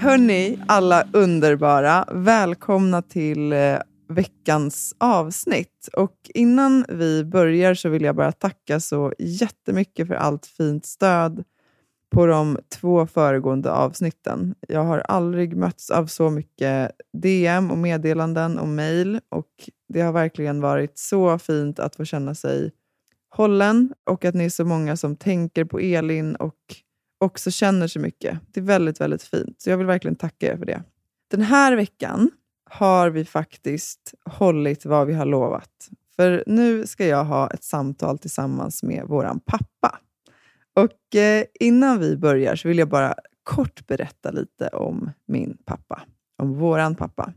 Hörni, alla underbara. Välkomna till eh, veckans avsnitt. Och innan vi börjar så vill jag bara tacka så jättemycket för allt fint stöd på de två föregående avsnitten. Jag har aldrig mötts av så mycket DM och meddelanden och mejl och det har verkligen varit så fint att få känna sig hållen och att ni är så många som tänker på Elin och också känner så mycket. Det är väldigt, väldigt fint. Så jag vill verkligen tacka er för det. Den här veckan har vi faktiskt hållit vad vi har lovat. För nu ska jag ha ett samtal tillsammans med vår pappa. Och eh, innan vi börjar så vill jag bara kort berätta lite om min pappa. Om våran pappa.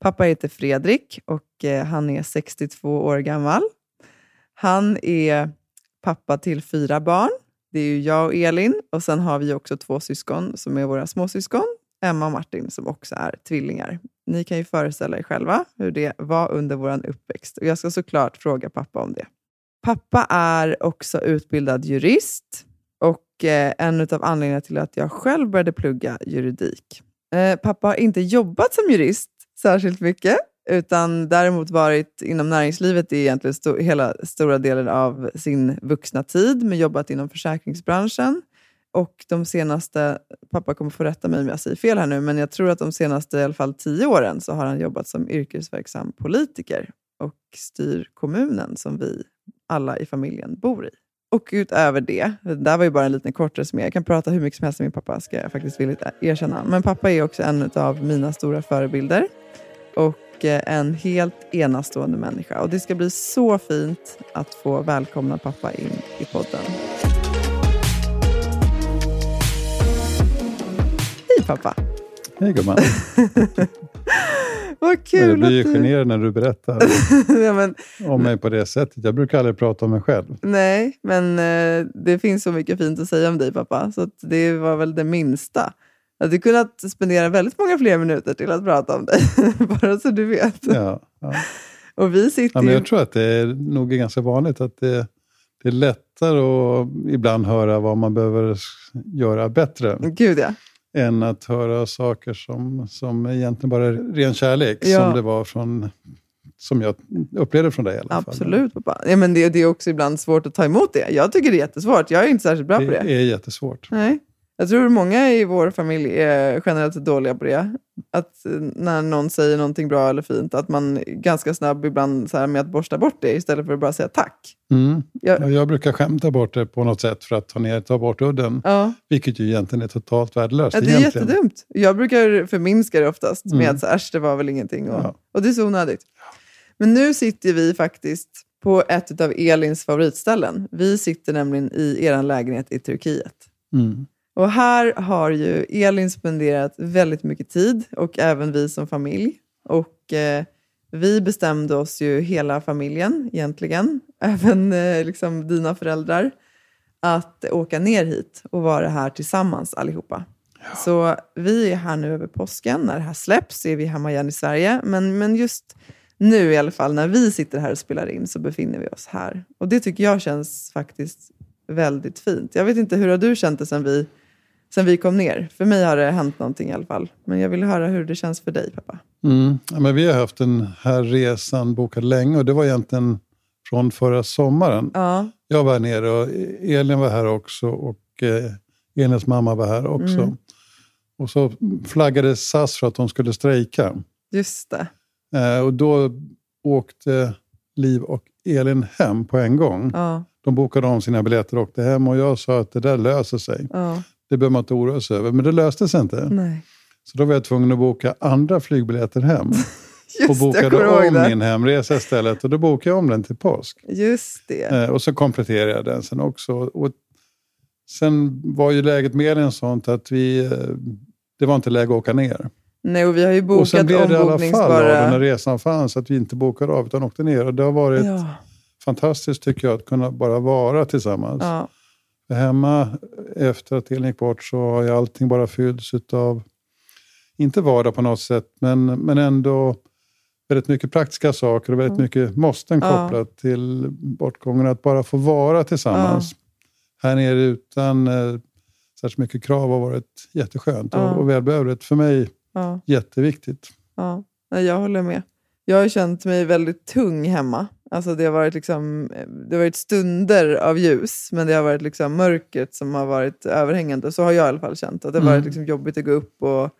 Pappa heter Fredrik och eh, han är 62 år gammal. Han är pappa till fyra barn. Det är ju jag och Elin och sen har vi också två syskon som är våra småsyskon. Emma och Martin som också är tvillingar. Ni kan ju föreställa er själva hur det var under vår uppväxt. Och jag ska såklart fråga pappa om det. Pappa är också utbildad jurist och eh, en av anledningarna till att jag själv började plugga juridik. Eh, pappa har inte jobbat som jurist särskilt mycket, utan däremot varit inom näringslivet i egentligen sto hela stora delen av sin vuxna tid, men jobbat inom försäkringsbranschen. Och de senaste, pappa kommer få rätta mig om jag säger fel här nu, men jag tror att de senaste i alla fall tio åren så har han jobbat som yrkesverksam politiker och styr kommunen som vi alla i familjen bor i. Och utöver det, det där var ju bara en liten kort resumé. Jag kan prata hur mycket som helst med min pappa, ska jag faktiskt villigt erkänna. Men pappa är också en av mina stora förebilder. Och eh, en helt enastående människa. Och det ska bli så fint att få välkomna pappa in i podden. Hej pappa! Hej gumman! Vad kul Jag blir ju du... generad när du berättar ja, men, om mig på det sättet. Jag brukar aldrig prata om mig själv. nej, men eh, det finns så mycket fint att säga om dig pappa, så det var väl det minsta. Jag hade kunnat spendera väldigt många fler minuter till att prata om dig, bara så du vet. Ja, ja. Och vi sitter Ja, men jag tror att det är nog ganska vanligt att det, det är lättare att ibland höra vad man behöver göra bättre Gud ja. än att höra saker som, som egentligen bara är ren kärlek, Ja. som det var från som jag upplevde från dig i alla fall. Absolut pappa. Ja, men det, det är också ibland svårt att ta emot det. Jag tycker det är jättesvårt. Jag är inte särskilt bra Det på det. är jättesvårt. Nej. Jag tror många i vår familj är generellt dåliga på det. Att eh, när någon säger någonting bra eller fint, att man är ganska snabb ibland så här med att borsta bort det istället för att bara säga tack. Mm. Jag, Jag, brukar skämta bort det på något sätt för att ta, ner, ta bort udden. ja. Vilket ju egentligen är totalt värdelöst. ja, det är egentligen. jättedumt. Jag brukar förminska det oftast med Mm. att så, äsch, det var väl ingenting. Och, Ja. och det är så onödigt. Men nu sitter vi faktiskt på ett av Elins favoritställen. Vi sitter nämligen i er lägenhet i Turkiet. Mm. Och här har ju Elin spenderat väldigt mycket tid och även vi som familj. Och eh, vi bestämde oss ju hela familjen egentligen, även eh, liksom dina föräldrar, att åka ner hit och vara här tillsammans allihopa. Så vi är här nu över påsken. När det här släpps är vi hemma igen i Sverige. Men, men just nu i alla fall, när vi sitter här och spelar in, så befinner vi oss här. Och det tycker jag känns faktiskt väldigt fint. Jag vet inte, hur har du känt det sen vi, sen vi kom ner? För mig har det hänt någonting i alla fall. Men jag vill höra hur det känns för dig, pappa. Mm. Ja, men vi har haft den här resan bokad länge och det var egentligen från förra sommaren. Ja, Jag var här nere och Elin var här också och eh, Elins mamma var här också. Mm. Och så flaggade SAS för att de skulle strejka. just det. Eh, och då åkte Liv och Elin hem på en gång. Ja, De bokade om sina biljetter och åkte hem och jag sa att det där löser sig. Ja. Det behöver man inte oroa sig över. Men det löste sig inte. Nej. Så då var jag tvungen att boka andra flygbiljetter hem. Just och bokade om det. min hemresa istället. Och då bokade jag om den till påsk. Just det. Eh, och så kompletterade jag den sen också. Och sen var ju läget mer än sånt att vi, eh, det var inte läge att åka ner. Nej, och vi har ju bokat och sen blev det i alla fall av när resan fanns att vi inte bokade av utan åkte ner. Och det har varit Ja, fantastiskt tycker jag att kunna bara vara tillsammans. ja, Hemma efter att Elin gick bort så har ju allting bara fyllts av, inte vardag på något sätt, men, men ändå väldigt mycket praktiska saker och väldigt mycket måsten Ja. kopplat till bortgången. Att bara få vara tillsammans här nere utan eh, särskilt mycket krav har varit jätteskönt Ja. och, och välbehövligt. För mig ja, jätteviktigt. ja. Jag håller med. Jag har känt mig väldigt tung hemma. Alltså det, har varit liksom, det har varit stunder av ljus, men det har varit liksom mörkret som har varit överhängande. Så har jag i alla fall känt. Att det har Mm. varit liksom jobbigt att gå upp. Och,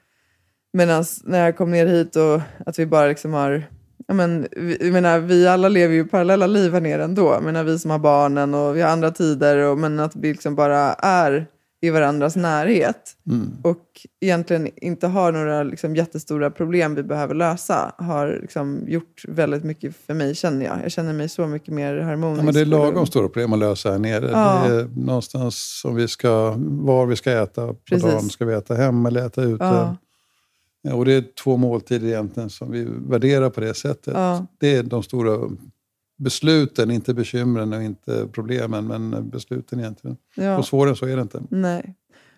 Medan när jag kom ner hit och att vi bara liksom har... Jag, men, jag menar, vi alla lever ju parallella liv här nere ändå. Jag menar, vi som har barnen och vi har andra tider. Och, men att vi liksom bara är i varandras närhet Mm. och egentligen inte har några liksom, jättestora problem vi behöver lösa har liksom, gjort väldigt mycket för mig känner jag. Jag känner mig så mycket mer harmonisk. Ja, men det är lagom stora problem att lösa här nere. Ja. Det är någonstans som vi ska, var vi ska äta på Precis. dagen. Ska vi äta hemma eller äta ute? Ja. Ja, och det är två måltider egentligen som vi värderar på det sättet. Det är de stora besluten, inte bekymren och inte problemen, men besluten egentligen. Ja. Och svårare så är det inte. Nej.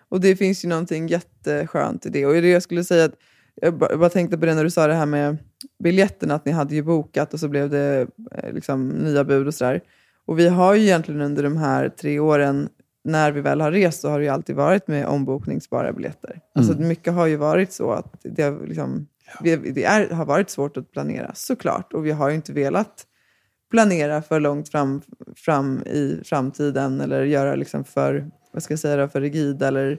Och det finns ju någonting jätteskönt i det. Och det jag skulle säga att jag ba- bara tänkte på det när du sa det här med biljetterna, att ni hade ju bokat och så blev det eh, liksom nya bud och sådär. Och vi har ju egentligen under de här tre åren, när vi väl har rest, så har det ju alltid varit med ombokningsbara biljetter. Alltså mycket har ju varit så att det, liksom, vi, det är, har varit svårt att planera, såklart. Och vi har ju inte velat planera för långt fram, fram i framtiden eller göra liksom för, vad ska jag säga, då, för rigida eller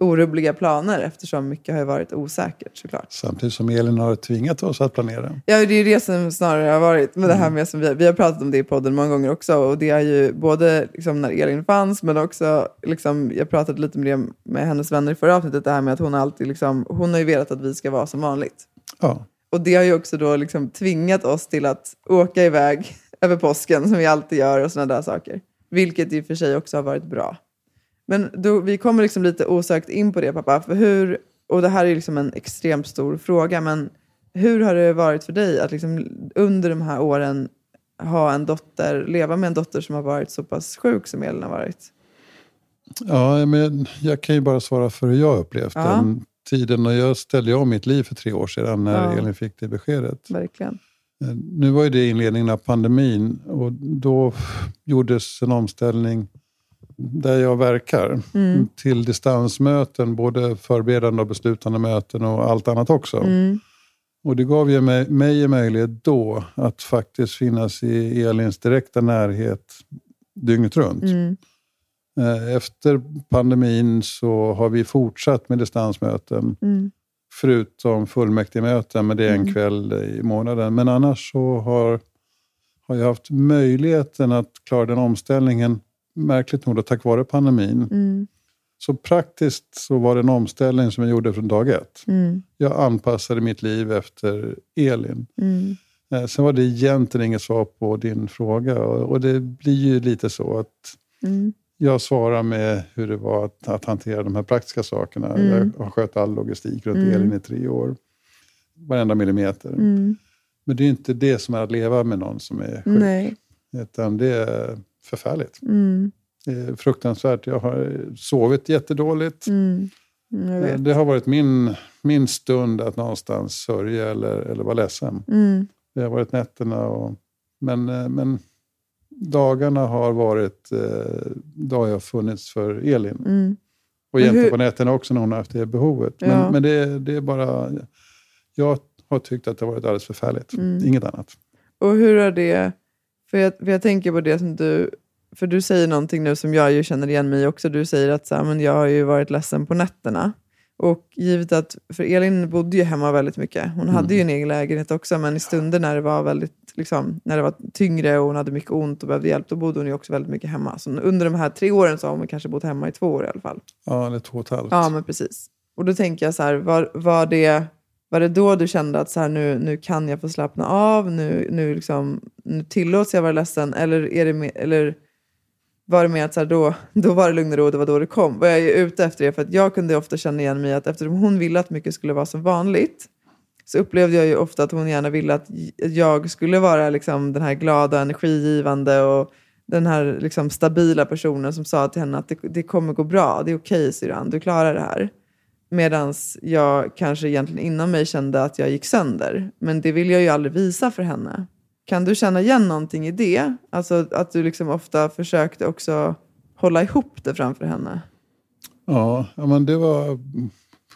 orubbliga planer eftersom mycket har varit osäkert såklart. Samtidigt som Elin har tvingat oss att planera. Ja, det är ju det som snarare har varit med det här med som vi, vi har pratat om det i podden många gånger också och det är ju både liksom när Elin fanns men också liksom, jag pratade lite med det med hennes vänner i förra avsnittet det här med att hon alltid liksom, hon har ju velat att vi ska vara som vanligt. Ja, Och det har ju också då liksom tvingat oss till att åka iväg över påsken som vi alltid gör och sådana där saker. Vilket i och för sig också har varit bra. Men då, vi kommer liksom lite osökt in på det pappa. För hur, och det här är liksom en extremt stor fråga, men hur har det varit för dig att liksom under de här åren ha en dotter, leva med en dotter som har varit så pass sjuk som Elin har varit? ja men jag kan ju bara svara för hur jag upplevt Ja. den tiden. Och jag ställde om mitt liv för tre år sedan när Ja. Elin fick det beskedet. Verkligen. Eh, Nu var ju det inledningen av pandemin och då gjordes en omställning där jag verkar Mm. till distansmöten, både förberedande och beslutande möten och allt annat också. Mm. Och det gav ju mig, mig en möjlighet då att faktiskt finnas i Elins direkta närhet dygnet runt. Mm. Eh, Efter pandemin så har vi fortsatt med distansmöten. Mm. Förutom fullmäktigemöten, men det är en Mm. kväll i månaden. Men annars så har, har jag haft möjligheten att klara den omställningen, märkligt nog då, tack vare pandemin. Mm. Så praktiskt så var det en omställning som jag gjorde från dag ett. Mm. Jag anpassade mitt liv efter Elin. Mm. Eh, Sen var det egentligen inget svar på din fråga och, och det blir ju lite så att Mm. Jag svarar med hur det var att, att hantera de här praktiska sakerna. Mm. Jag har skött all logistik runt Mm. Elin i tre år. Varenda millimeter. Mm. Men det är inte det som är att leva med någon som är sjuk. Nej. Utan det är förfärligt. Mm. Det är fruktansvärt. Jag har sovit jättedåligt. Mm. Mm. Det har varit min, min stund att någonstans sörja eller, eller vara ledsen. Mm. Det har varit nätterna. Och, men, eh, men dagarna har varit... Eh, då har jag funnits för Elin. Mm. Och egentligen på nätterna också när hon har haft det behovet. Men, Ja. men det, det är bara... Jag har tyckt att det har varit alldeles förfärligt. Mm. Inget annat. Och hur har det... För jag, för jag tänker på det som du... För du säger någonting nu som jag ju känner igen mig i också. Du säger att så här, men jag har ju varit ledsen på nätterna. Och givet att, för Elin bodde ju hemma väldigt mycket. Hon hade ju en egen lägenhet också, men i stunder när det var väldigt liksom, när det var tyngre och hon hade mycket ont och behövde hjälp, då bodde hon ju också väldigt mycket hemma. Så under de här tre åren så har hon kanske bott hemma i två år i alla fall. Ja, eller två och ett halvt. Ja, men precis. Och då tänker jag så här, var, var, det, var det då du kände att så här, nu, nu kan jag få slappna av, nu, nu, liksom, nu tillåts jag vara ledsen? Eller, är det med, eller var det med att så här, då, då var det lugn och ro, det var då det kom? Vad jag är ute efter det, för att jag kunde ofta känna igen mig att eftersom hon ville att mycket skulle vara som vanligt, så upplevde jag ju ofta att hon gärna ville att jag skulle vara liksom, den här glada, energigivande och den här liksom, stabila personen som sa till henne att det, det kommer gå bra, det är okej okay, syrran, du klarar det här. Medan jag kanske egentligen inom mig kände att jag gick sönder. Men det vill jag ju aldrig visa för henne. Kan du känna igen någonting i det? Alltså att du liksom ofta försökte också hålla ihop det framför henne? Ja, men det var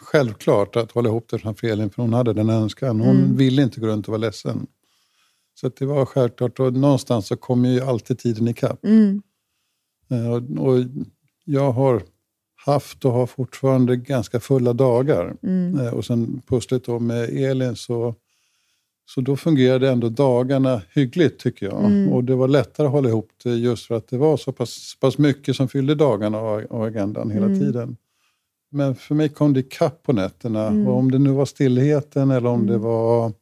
självklart att hålla ihop det framför Elin, för hon hade den önskan. Hon mm. ville inte gå runt och vara ledsen. Så det var självklart. Och någonstans så kom ju alltid tiden ikapp. Mm. Eh, och, och jag har haft och har fortfarande ganska fulla dagar. Mm. Eh, och sen pusslet då med Elin så, så då fungerade ändå dagarna hyggligt tycker jag. Mm. Och det var lättare att hålla ihop det just för att det var så pass, pass mycket som fyllde dagarna och, och agendan hela mm. tiden. Men för mig kom det ikapp på nätterna. Mm. Och om det nu var stillheten eller om det mm. var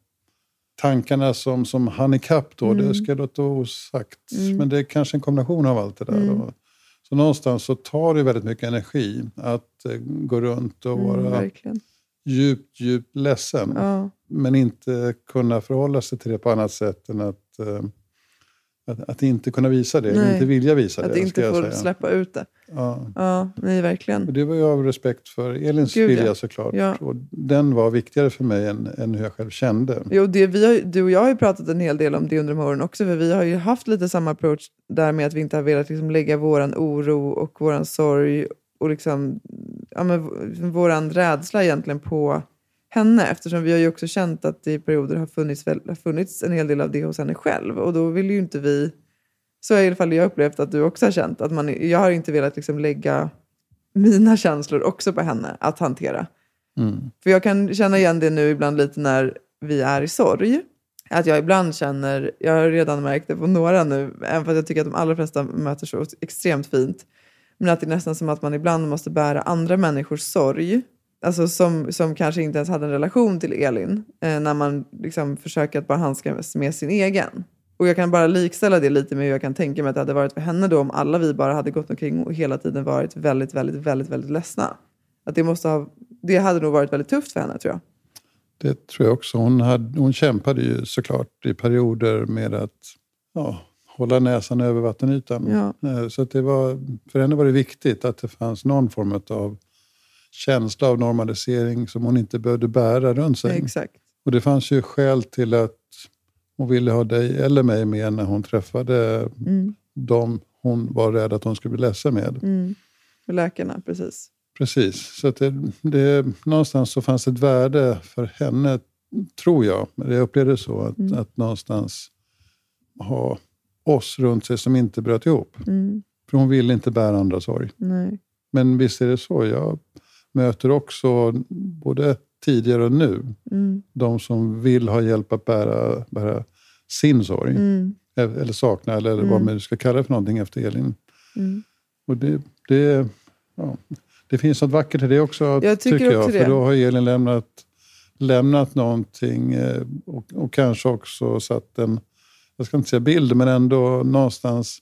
tankarna som, som hann ikapp då, det mm. ska jag låta osagt. Men det är kanske en kombination av allt det där. Då. Så någonstans så tar det väldigt mycket energi att eh, gå runt och vara mm, djupt, djupt ledsen. Ja. Men inte kunna förhålla sig till det på annat sätt än att eh, att, att, inte kunna visa det, nej. inte vilja visa att det. Att inte få släppa ut det. Ja. ja, nej verkligen. Och det var ju av respekt för Elins Gud, vilja ja. såklart. Ja. Och den var viktigare för mig än, än hur jag själv kände. Jo, det, vi har, du och jag har ju pratat en hel del om det under de åren också. För vi har ju haft lite samma approach där med att vi inte har velat liksom lägga vår oro och vår sorg och liksom, ja, men, vår rädsla egentligen på henne eftersom vi har ju också känt att det i perioder har funnits, har funnits en hel del av det hos henne själv och då vill ju inte vi så har i alla fall jag upplevt att du också har känt att man, jag har inte velat liksom lägga mina känslor också på henne att hantera. Mm. För jag kan känna igen det nu ibland lite när vi är i sorg. Att jag ibland känner, jag har redan märkt det på några nu, även fast jag tycker att de allra flesta möter så extremt fint. Men att det är nästan som att man ibland måste bära andra människors sorg alltså som, som kanske inte ens hade en relation till Elin, eh, när man liksom försöker att bara handskas med sin egen. Och jag kan bara likställa det lite med hur jag kan tänka mig att det hade varit för henne då om alla vi bara hade gått omkring och hela tiden varit väldigt, väldigt, väldigt, väldigt ledsna. Att det, måste ha, det hade nog varit väldigt tufft för henne tror jag. Det tror jag också. Hon, hade, hon kämpade ju såklart i perioder med att ja, hålla näsan över vattenytan. Ja. Eh, så att det var, för henne var det viktigt att det fanns någon form av känsla av normalisering som hon inte behövde bära runt sig. Exakt. Och det fanns ju skäl till att hon ville ha dig eller mig med när hon träffade mm. dem hon var rädd att hon skulle bli ledsen med. Mm. Läkarna, precis. Precis. Så det, det, någonstans så fanns ett värde för henne, tror jag. Jag upplevde så, att, mm. att någonstans ha oss runt sig som inte bröt ihop. Mm. För hon ville inte bära andras sorg. Nej. Men visst är det så. Jag möter också, både tidigare och nu, mm. de som vill ha hjälp att bära, bära sin sorg. Mm. Eller sakna, eller mm. vad man nu ska kalla det för någonting efter Elin. Mm. Och det, det, ja, det finns något vackert i det också, jag tycker, tycker jag. För då har Elin lämnat, lämnat någonting eh, och, och kanske också satt en, jag ska inte säga bild, men ändå någonstans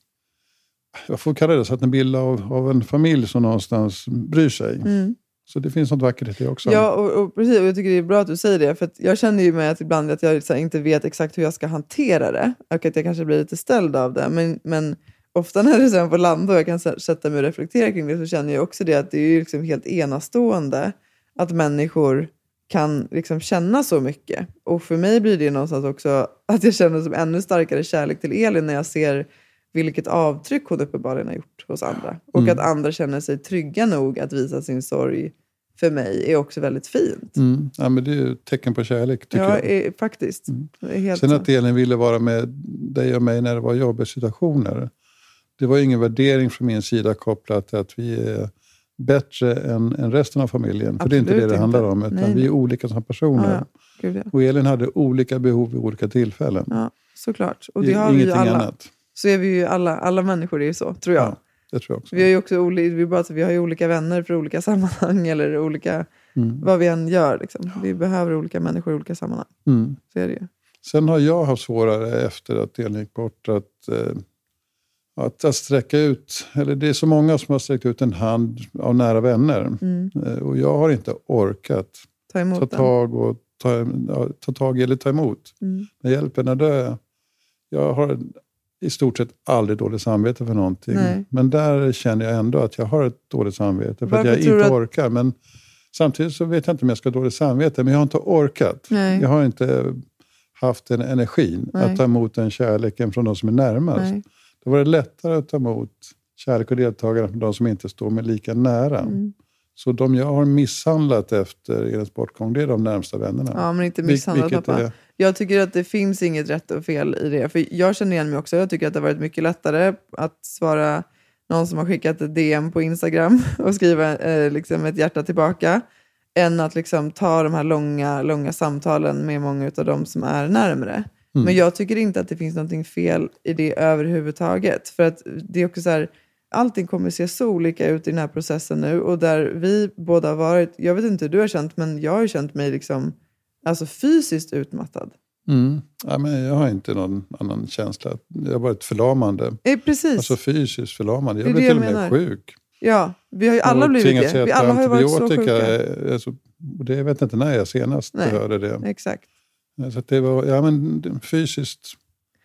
jag får kalla det så, att en bild av, av en familj som någonstans bryr sig. Mm. Så det finns något vackert i det också. Ja, och, och, precis. Och jag tycker det är bra att du säger det. För jag känner ju med att ibland att jag här, inte vet exakt hur jag ska hantera det. Och att jag kanske blir lite ställd av det. Men, men ofta när det sen får landa och jag kan sätta mig och reflektera kring det så känner jag också det att det är liksom helt enastående att människor kan liksom känna så mycket. Och för mig blir det någonstans också att jag känner som ännu starkare kärlek till Elin när jag ser vilket avtryck hon uppenbarligen har gjort hos andra. Och mm. att andra känner sig trygga nog att visa sin sorg för mig är också väldigt fint. Mm. Ja, men det är ett tecken på kärlek tycker ja, jag. Är, faktiskt. Mm. Sen att Elin ville vara med dig och mig när det var jobbiga situationer. Det var ingen värdering från min sida kopplat till att vi är bättre än, än resten av familjen. Absolut För det är inte det det inte. handlar om. Utan Nej. vi är olika som personer. Ja, ja. Gud, ja. Och Elin hade olika behov vid olika tillfällen. såklart. Och Det har vi ju alla. annat. Så är vi ju alla, alla människor är ju så, tror jag. Ja, det tror jag också. Vi har ju också oli, vi, bara, vi har ju olika vänner för olika sammanhang eller olika, Mm. vad vi än gör. Liksom. Vi behöver olika människor i olika sammanhang. Mm. Så är det ju. Sen har jag haft svårare efter att Elin gick bort att, eh, att, att sträcka ut, eller det är så många som har sträckt ut en hand av nära vänner. Mm. Eh, och jag har inte orkat Ta emot ta tag, och ta, ta tag eller ta emot. Mm. När hjälpen är dö. Jag har i stort sett aldrig dåligt samvete för någonting. Nej. Men där känner jag ändå att jag har ett dåligt samvete. För Varför att jag inte att- orkar. Men samtidigt så vet jag inte om jag ska ha dåligt samvete. Men jag har inte orkat. Nej. Jag har inte haft den energin Nej. att ta emot den kärleken från de som är närmast. Nej. Det var lättare att ta emot kärlek och deltagande från de som inte står mig lika nära. Mm. Så de jag har misshandlat efter Elins bortgång, det är de närmsta vännerna. Ja, men inte Vil- misshandlad vilket pappa. är- Jag tycker att det finns inget rätt och fel i det. För Jag känner igen mig också. Jag tycker att det har varit mycket lättare att svara någon som har skickat ett DM på Instagram och skriva eh, liksom ett hjärta tillbaka än att liksom ta de här långa, långa samtalen med många av dem som är närmre. Mm. Men jag tycker inte att det finns något fel i det överhuvudtaget. För att det är också så här, allting kommer se så olika ut i den här processen nu och där vi båda har varit, jag vet inte hur du har känt, men jag har känt mig liksom alltså fysiskt utmattad. Mm. Ja, men jag har inte någon annan känsla. Jag har varit förlamande. Eh, precis. Alltså fysiskt förlamande. Jag blev till och med menar. sjuk. ja, vi har ju alla Och blivit det. Vi alla har varit så sjuka. Alltså, och det, jag vet inte när jag senast Nej. hörde det. Exakt. Så att det var ja, men, fysiskt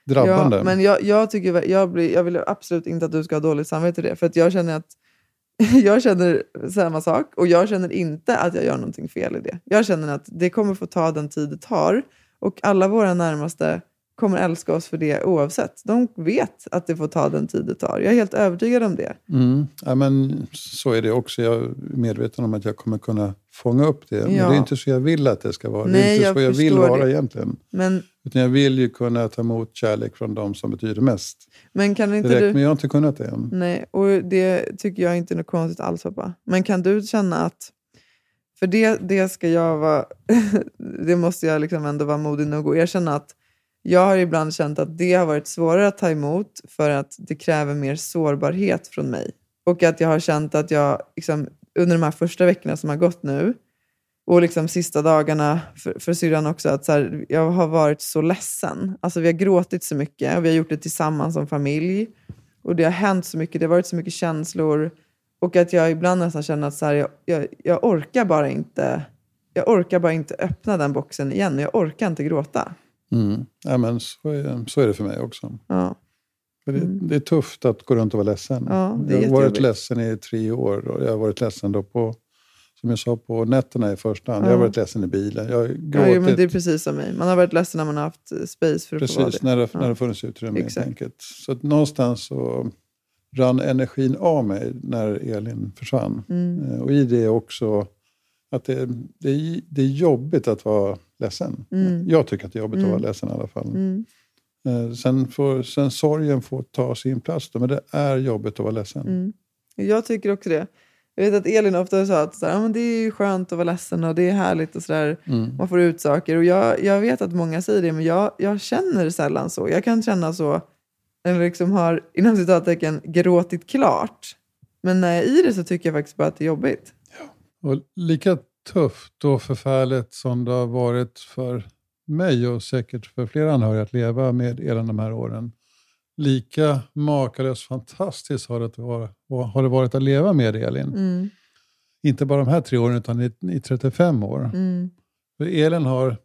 drabbande. Ja, men jag, jag, tycker, jag, blir, jag vill absolut inte att du ska ha dåligt samvete i det. För att jag känner att jag känner samma sak och jag känner inte att jag gör någonting fel i det. Jag känner att det kommer få ta den tid det tar och alla våra närmaste kommer älska oss för det oavsett. De vet att det får ta den tid det tar. Jag är helt övertygad om det. Mm. Ja, men så är det också. Jag är medveten om att jag kommer kunna fånga upp det. Men Ja. det är inte så jag vill att det ska vara. det Nej, är inte jag så jag vill vara det. egentligen. Men, Utan jag vill ju kunna ta emot kärlek från de som betyder mest. men kan inte Direkt, du... men jag har inte kunnat det än. Nej, och det tycker jag inte är något konstigt alls pappa. Men kan du känna att, för det, det ska jag vara, det måste jag liksom ändå vara modig nog att erkänna att jag har ibland känt att det har varit svårare att ta emot för att det kräver mer sårbarhet från mig. Och att jag har känt att jag liksom, under de här första veckorna som har gått nu och liksom sista dagarna för, för syrran också, att så här, jag har varit så ledsen. Alltså vi har gråtit så mycket och vi har gjort det tillsammans som familj. Och det har hänt så mycket, det har varit så mycket känslor. Och att jag ibland nästan känner att så här, jag, jag, jag orkar bara inte jag orkar bara inte öppna den boxen igen. Jag orkar inte gråta. Mm. Ja, men så, är, så är det för mig också. Ja. Det, det är tufft att gå runt och vara ledsen. Mm. Ja, jag har varit ledsen i tre år och jag har varit ledsen då på, som jag sa, på nätterna i första hand. Ja. Jag har varit ledsen i bilen. Jag har Ja, gråtit. jo, men det är precis som mig. Man har varit ledsen när man har haft eh, space för att få vara Precis, det. när det, Ja. när det funnits utrymme helt Exakt. enkelt. Så att någonstans så rann energin av mig när Elin försvann. Mm. Eh, Och i det också att det, det, är, det är jobbigt att vara ledsen. Mm. Jag tycker att det är jobbigt att Mm. vara ledsen i alla fall. Mm. Eh, Sen får sen sorgen får ta sin plats då, men det är jobbigt att vara ledsen. Mm. Jag tycker också det. Jag vet att Elin ofta sa att så här, "Ja, men det är skönt att vara ledsen och det är härligt och sådär. Mm. Man får ut saker. Och jag, jag vet att många säger det, men jag, jag känner sällan så. Jag kan känna så, eller liksom har inom citattecken gråtit klart. Men när jag är i det så tycker jag faktiskt bara att det är jobbigt. Och lika tufft och förfärligt som det har varit för mig och säkert för flera anhöriga att leva med Elin de här åren. Lika makalöst fantastiskt har det, vara, har det varit att leva med Elin. Mm. Inte bara de här tre åren utan i, i 35 år. Mm. För Elin har,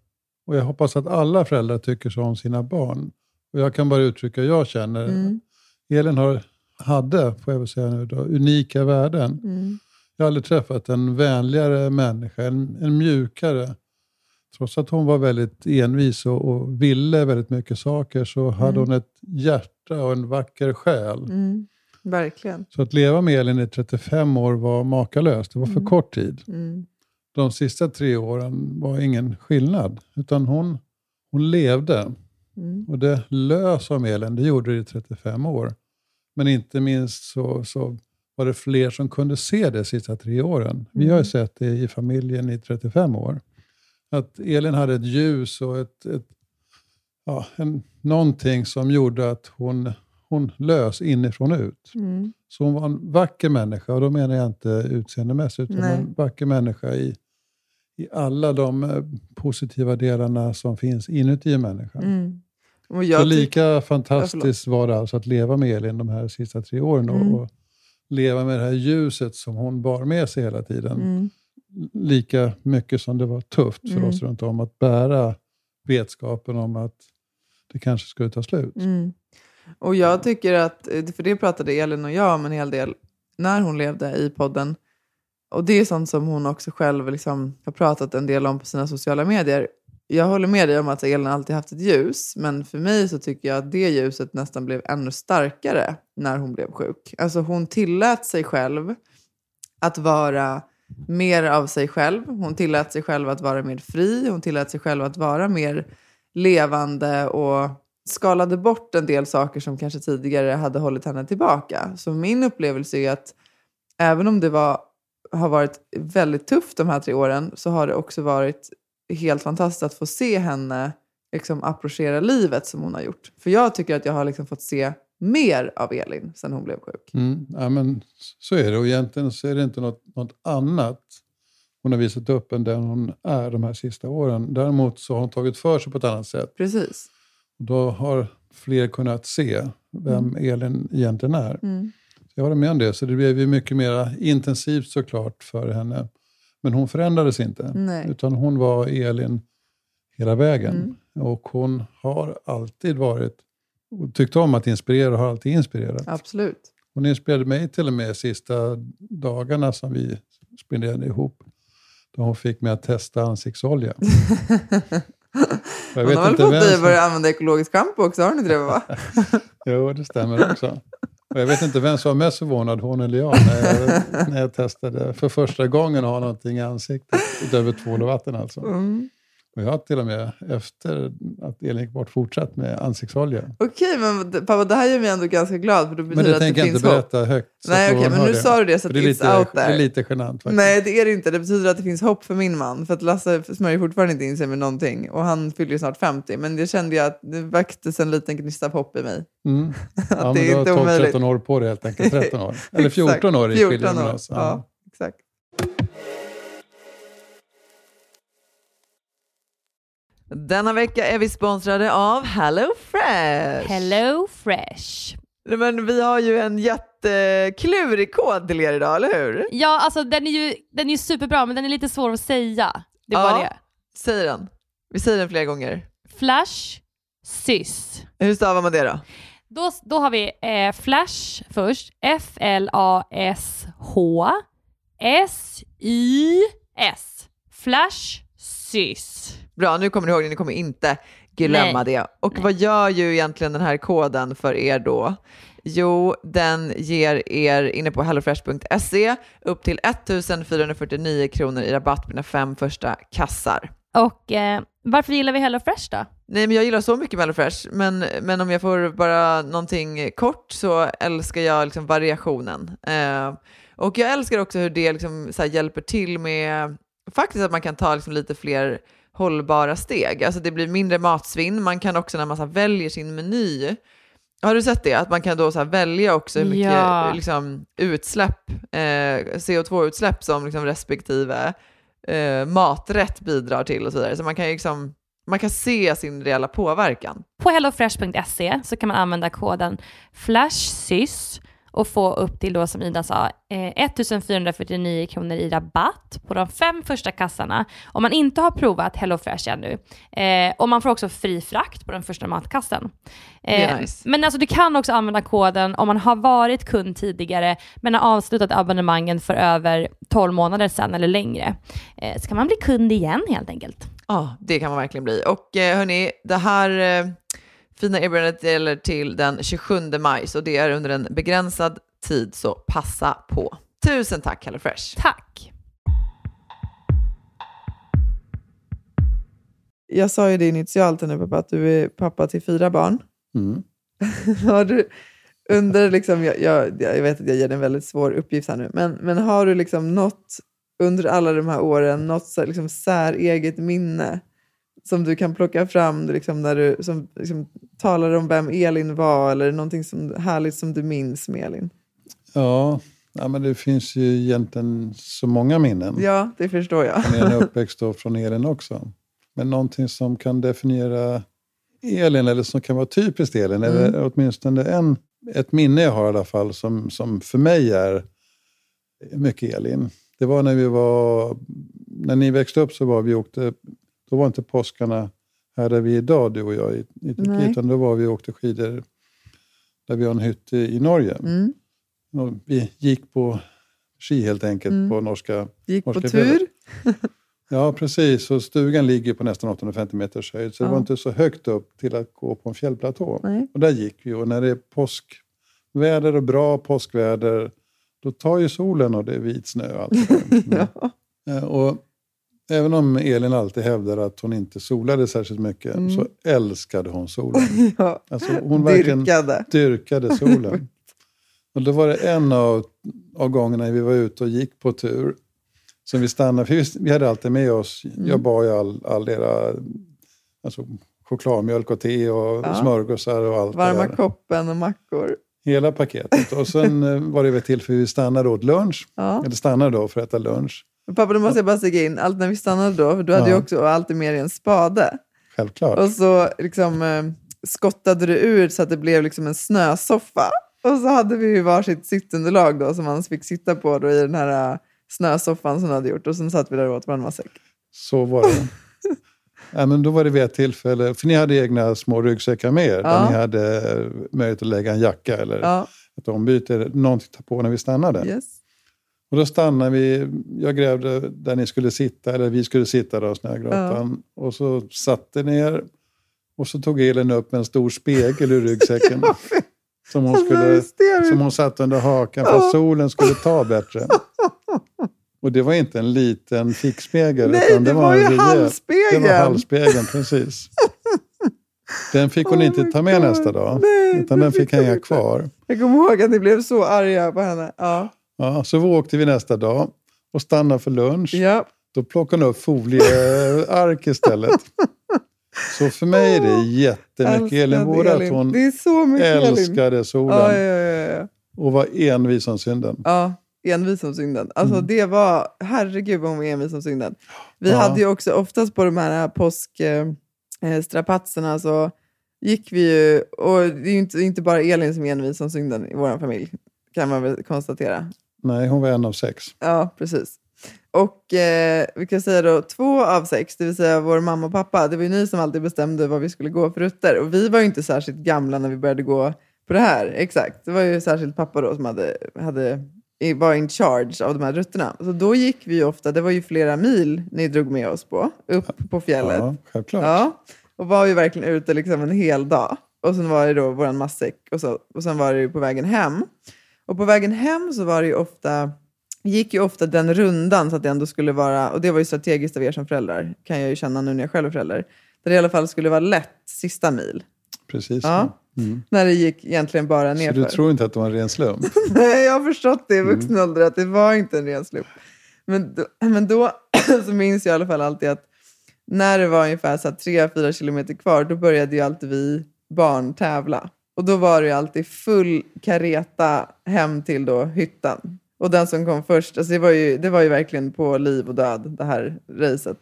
och jag hoppas att alla föräldrar tycker så om sina barn. Och jag kan bara uttrycka hur jag känner. Mm. Elin har, hade, får jag väl säga nu, då, unika värden. Mm. Jag har aldrig träffat en vänligare människa, en, en mjukare. Trots att hon var väldigt envis och, och ville väldigt mycket saker så hade hon ett hjärta och en vacker själ. Mm. Verkligen. Så att leva med Elin i 35 år var makalöst. Det var för kort tid. Mm. De sista tre åren var ingen skillnad. Utan hon, hon levde. Mm. Och det lös om Elin, det gjorde det i 35 år. Men inte minst så, så var det fler som kunde se det de sista tre åren. Vi har ju sett det i familjen i 35 år. Att Elin hade ett ljus och ett, ett ja, en, någonting som gjorde att hon, hon lös inifrån ut. Mm. Så hon var en vacker människa, och då menar jag inte utseendemässigt, utan Nej. en vacker människa i, i alla de eh, positiva delarna som finns inuti människan. Mm. Och Så jag tyck- lika fantastiskt var det alltså att leva med Elin de här sista tre åren och, Mm. och leva med det här ljuset som hon bar med sig hela tiden. mm. Lika mycket som det var tufft för Mm. oss runt om att bära vetskapen om att det kanske skulle ta slut. Mm. Och jag tycker att, för det pratade Elin och jag om en hel del när hon levde i podden. Och det är sånt som hon också själv liksom har pratat en del om på sina sociala medier. Jag håller med dig om att Elin alltid haft ett ljus, men för mig så tycker jag att det ljuset nästan blev ännu starkare när hon blev sjuk. Alltså hon tillät sig själv att vara mer av sig själv. Hon tillät sig själv att vara mer fri. Hon tillät sig själv att vara mer levande och skalade bort en del saker som kanske tidigare hade hållit henne tillbaka. Så min upplevelse är att även om det var, har varit väldigt tufft de här tre åren så har det också varit helt fantastiskt att få se henne liksom approchera livet som hon har gjort. För jag tycker att jag har liksom fått se mer av Elin sen hon blev sjuk. Mm, ja, men så är det och egentligen så är det inte något, något annat hon har visat upp än den hon är de här sista åren. Däremot så har hon tagit för sig på ett annat sätt. Precis. Då har fler kunnat se vem Elin egentligen är. Mm. Jag håller med om det, så det blev ju mycket mer intensivt såklart för henne. Men hon förändrades inte, Nej. utan hon var Elin hela vägen. Mm. Och hon har alltid varit, och tyckt om att inspirera och har alltid inspirerat. Absolut. Hon inspirerade mig till och med sista dagarna som vi spenderade ihop. Då hon fick mig att testa ansiktsolja. Jag Hon har väl fått dig att börja använda ekologiskt schampo också, har inte det? Va? Jo, det stämmer också. Och jag vet inte vem som var mest förvånad, hon eller jag, när jag, när jag testade för första gången att ha någonting i ansiktet utöver tvål och vatten. Alltså. Mm. Och jag har till och med efter att Elin gick bort fortsatt med ansiktsolja. Okej, men pappa, det här gör mig ändå ganska glad för då Men betyder det att tänker det jag inte hopp. berätta högt. Nej, okej, men nu det. sa du det så att det är lite, out Det är there. lite genant faktiskt. Nej, det är det inte. Det betyder att det finns hopp för min man. För att Lasse smörjer fortfarande inte in sig med någonting. Och han fyller ju snart 50. Men det kände jag att det väcktes en liten gnista av hopp i mig. Mm. Att Ja, det men är du har omöjligt. 12-13 år på dig helt enkelt. 13 år. Eller Exakt. 14 år i 14 skiljer mellan oss. Ja, Denna vecka är vi sponsrade av Hello Fresh. Hello Fresh. Men vi har ju en jätteklurig kod till er idag, eller hur? Ja, alltså den är ju den är ju superbra men den är lite svår att säga. Det är Ja. bara det. Säg den. Vi säger den flera gånger. Flash, sys. Hur stavar man det då? Då, då har vi eh, Flash först. F-L-A-S-H S-Y-S. Flash, sys. Bra, nu kommer ni ihåg det. Ni kommer inte glömma Nej. det. Och vad gör ju egentligen den här koden för er då? Jo, den ger er inne på hellofresh.se upp till 1449 kronor i rabatt på dina fem första kassar. Och eh, varför gillar vi Hello Fresh då? Nej, men jag gillar så mycket HelloFresh, men, men om jag får bara någonting kort så älskar jag liksom variationen. Eh, och jag älskar också hur det liksom så hjälper till med faktiskt att man kan ta liksom lite fler hållbara steg. Alltså det blir mindre matsvinn. Man kan också när man så väljer sin meny, har du sett det? Att man kan då så välja också hur mycket Ja. liksom, utsläpp, eh, CO2-utsläpp som liksom respektive eh, maträtt bidrar till och så vidare. Så man kan ju liksom man kan se sin reella påverkan. På hellofresh.se så kan man använda koden FLASHSYS och få upp till då som Ida sa eh, 1449 kronor i rabatt på de fem första kassarna om man inte har provat HelloFresh ännu. Eh, och man får också fri frakt på den första matkassen. Eh, nice. Men alltså du kan också använda koden om man har varit kund tidigare men har avslutat abonnemangen för över 12 månader sedan eller längre. Eh, så kan man bli kund igen helt enkelt. Ja, det kan man verkligen bli. Och eh, hörni, det här fina erbjudandet gäller till den 27 maj, så det är under en begränsad tid, så passa på. Tusen tack HelloFresh! Tack! Jag sa ju det initialt nu pappa, att du är pappa till fyra barn. Mm. Har du under, liksom, jag, jag, jag vet att jag ger dig en väldigt svår uppgift här nu, men, men har du liksom något under alla de här åren, något liksom, säreget minne som du kan plocka fram liksom, när du som, liksom, talar om vem Elin var eller någonting som, härligt som du minns med Elin? Ja, ja men det finns ju egentligen så många minnen. Ja, det förstår jag. Från en uppväxt och från Elin också. Men någonting som kan definiera Elin, eller som kan vara typiskt Elin, Mm. eller åtminstone en, ett minne jag har i alla fall, som, som för mig är mycket Elin. Det var när vi var, när ni växte upp så var vi åkte, då var inte påskarna här där vi är idag, du och jag i, i. Turkiet, utan då var vi och åkte skidor där vi har en hytte i Norge. Mm. Vi gick på ski helt enkelt Mm. på norska Gick på Norska tur. Ja, precis. Och stugan ligger på nästan 850 meters höjd, så det Ja. var inte så högt upp till att gå på en fjällplatå. Nej. Och där gick vi. Och när det är påskväder och bra påskväder, då tar ju solen och det är vit snö. och Allt det där. Ja. Och även om Elin alltid hävdar att hon inte solade särskilt mycket, Mm. så älskade hon solen. ja. Alltså, hon verkligen Dyrkade. dyrkade solen. Och då var det en av, av gångerna vi var ute och gick på tur som vi stannade, för vi, vi hade alltid med oss, Mm. jag bar ju all, all era alltså, chokladmjölk och te och Ja. smörgåsar och allt Varma koppen och mackor. Hela paketet. Och sen eh, var det vid ett tillfälle vi stannade åt lunch, Ja. eller stannade då för att äta lunch. Pappa, då måste jag bara säga in, allt när vi stannade då, för du hade ju Ja. också alltid med dig en spade. Självklart. Och så liksom, eh, skottade du ur så att det blev liksom en snösoffa. Och så hade vi ju varsitt sittunderlag då som man fick sitta på då i den här eh, snösoffan som du hade gjort. Och sen satt vi där och åt vår matsäck. Så var det. ja, men då var det vid ett tillfälle, för ni hade egna små ryggsäckar med er, Ja. där ni hade möjlighet att lägga en jacka eller Ja, ett ombyte, någonting att ta på när vi stannade. yes. Och då stannade vi, jag grävde där ni skulle sitta, eller vi skulle sitta då, Snögrottan. Och så satte ner och så tog Elin upp en stor spegel ur ryggsäcken. som, hon skulle, som hon satte under hakan för att solen skulle ta bättre. Och det var inte en liten fickspegel. Nej, utan det var en ju rejäl- halsspegeln. Det var halsspegeln, precis. Den fick hon Oh inte ta med God. nästa dag. Nej, utan den fick hänga inte. kvar. Jag kommer ihåg att ni blev så arga på henne. Ja. Ja, så vi åkte vi nästa dag och stannade för lunch. Ja. Då plockade hon upp folieark istället. Så för mig är det jättemycket Elin Våra att hon Det är så mycket Elin. älskade solen Ja, ja, och var envis som synden. Ja, envis som synden. Alltså Mm. det var, herregud vad hon var envis som synden. Vi hade ju också oftast på de här påskstrapatserna så gick vi ju, och det är ju inte, inte bara Elin som är envis som synden i vår familj, kan man väl konstatera. Nej, hon var en av sex. Ja, precis. Och eh, vi kan säga då två av sex, det vill säga vår mamma och pappa, det var ju ni som alltid bestämde vad vi skulle gå för rutter. Och vi var ju inte särskilt gamla när vi började gå på det här. Exakt, det var ju särskilt pappa då som hade, hade, var in charge av de här rutterna. Så då gick vi ju ofta, det var ju flera mil ni drog med oss på, upp på fjället. Ja, självklart. Ja, och var ju verkligen ute liksom en hel dag. Och sen var det då vår matsäck och, så, och sen var det ju på vägen hem. Och på vägen hem så var det ju ofta, gick ju ofta den rundan så att det ändå skulle vara, och det var ju strategiskt av er som föräldrar, kan jag ju känna nu när jag själv är förälder, där det i alla fall skulle vara lätt sista mil. Precis. Ja. Mm. När det gick egentligen bara Så nerför. du tror inte att det var en ren slump? Nej, jag har förstått det i Mm. vuxen ålder att det var inte en ren slump. Men då, men då så minns jag i alla fall alltid att när det var ungefär så här 3-4 kilometer kvar, då började ju alltid vi barn tävla. Och då var det ju alltid full kareta hem till då hyttan. Och den som kom först, alltså det, var ju, det var ju verkligen på liv och död, det här racet.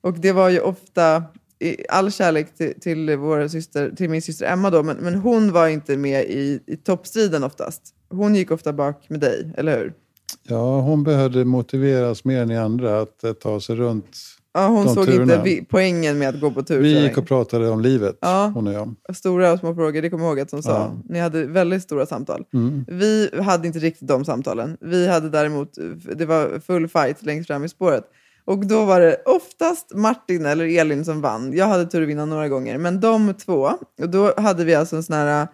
Och det var ju ofta, i all kärlek till, till, vår syster, till min syster Emma då, men, men hon var inte med i, i toppstriden oftast. Hon gick ofta bak med dig, eller hur? Ja, hon behövde motiveras mer än ni andra att eh, ta sig runt. Ja, hon såg turerna. inte vi, poängen med att gå på tur. Vi gick och pratade om livet, Ja. hon och jag. Stora och små frågor, det kommer jag ihåg att hon sa. Ja. Ni hade väldigt stora samtal. Mm. Vi hade inte riktigt de samtalen. Vi hade däremot, det var full fight längst fram i spåret. Och då var det oftast Martin eller Elin som vann. Jag hade tur att vinna några gånger. Men de två, och då hade vi alltså en sån här,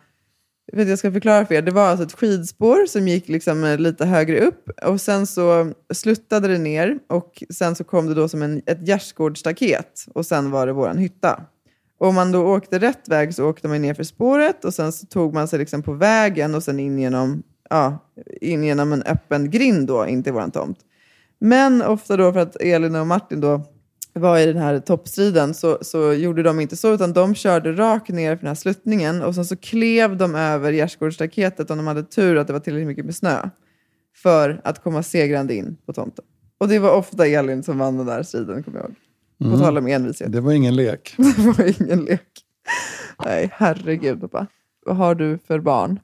jag, att jag ska förklara för er. Det var alltså ett skidspår som gick liksom eh, lite högre upp. Och sen så sluttade det ner och sen så kom det då som en, ett gärdsgårdsstaket. Och sen var det våran hytta. Och om man då åkte rätt väg så åkte man ner för spåret och sen så tog man sig liksom på vägen och sen in genom, ja, in genom en öppen grind då in till våran tomt. Men ofta då för att Elin och Martin då var i den här toppstriden så, så gjorde de inte så, utan de körde rakt ner för den här sluttningen och sen så klev de över gärdsgårdsstaketet om de hade tur att det var tillräckligt mycket med snö för att komma segrande in på tomten. Och det var ofta Elin som vann den där striden, kommer jag ihåg. På tal om envishet. Det var ingen lek. Det var ingen lek. Nej, herregud pappa. Vad har du för barn?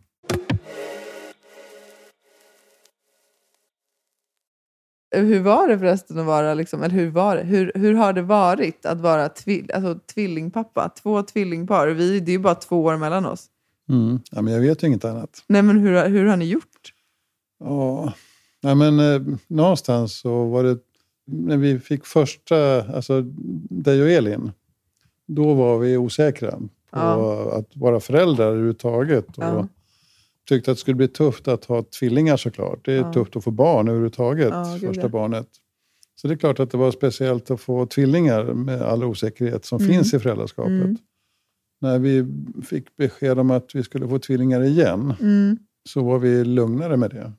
Hur var det förresten att vara, liksom, eller hur var det? Hur, hur har det varit att vara tvill, alltså, tvillingpappa? Två tvillingpar. Vi, det är ju bara två år mellan oss. Mm. Ja, men jag vet ju inget annat. Nej, men hur, hur har ni gjort? Ja, Nej, men, eh, någonstans så var det när vi fick första, alltså dig och Elin, då var vi osäkra på Ja. att vara föräldrar överhuvudtaget. Och Ja. Tyckte att det skulle bli tufft att ha tvillingar såklart. Det är Ja. tufft att få barn överhuvudtaget, Ja, första barnet. Så det är klart att det var speciellt att få tvillingar med all osäkerhet som Mm. finns i föräldraskapet. Mm. När vi fick besked om att vi skulle få tvillingar igen Mm. så var vi lugnare med det.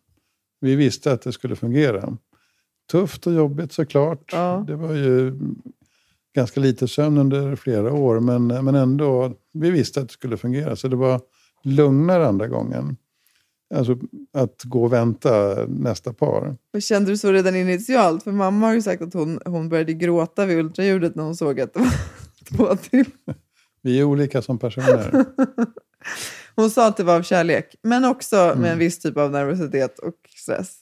Vi visste att det skulle fungera. Tufft och jobbigt såklart. Ja. Det var ju ganska lite sömn under flera år, men, men ändå, vi visste att det skulle fungera. Så det var lugnare andra gången. Alltså att gå och vänta nästa par. Och kände du så redan initialt? För mamma har ju sagt att hon, hon började gråta vid ultraljudet när hon såg att det var två till. Vi är olika som personer. Hon sa att det var av kärlek, men också med Mm. en viss typ av nervositet och stress.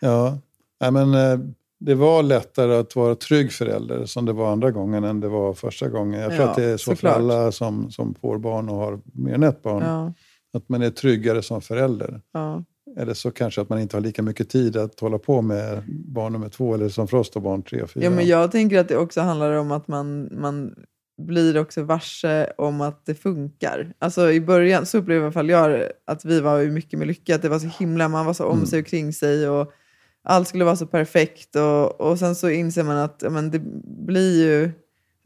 Ja, Nej, men eh, det var lättare att vara trygg förälder som det var andra gången än det var första gången. Jag tror Ja, att det är så såklart. för alla som, som får barn och har mer än ett barn. Ja, Att man är tryggare som förälder. ja. Eller så kanske att man inte har lika mycket tid att hålla på med barn nummer två eller som Frost och barn tre, fyra. ja, men jag tänker att det också handlar om att man, man blir också varse om att det funkar. Alltså i början så upplevde i alla fall jag att vi var mycket med lycka, att det var så himla, man var så om Mm. sig och kring sig och allt skulle vara så perfekt och, och sen så inser man att men det blir ju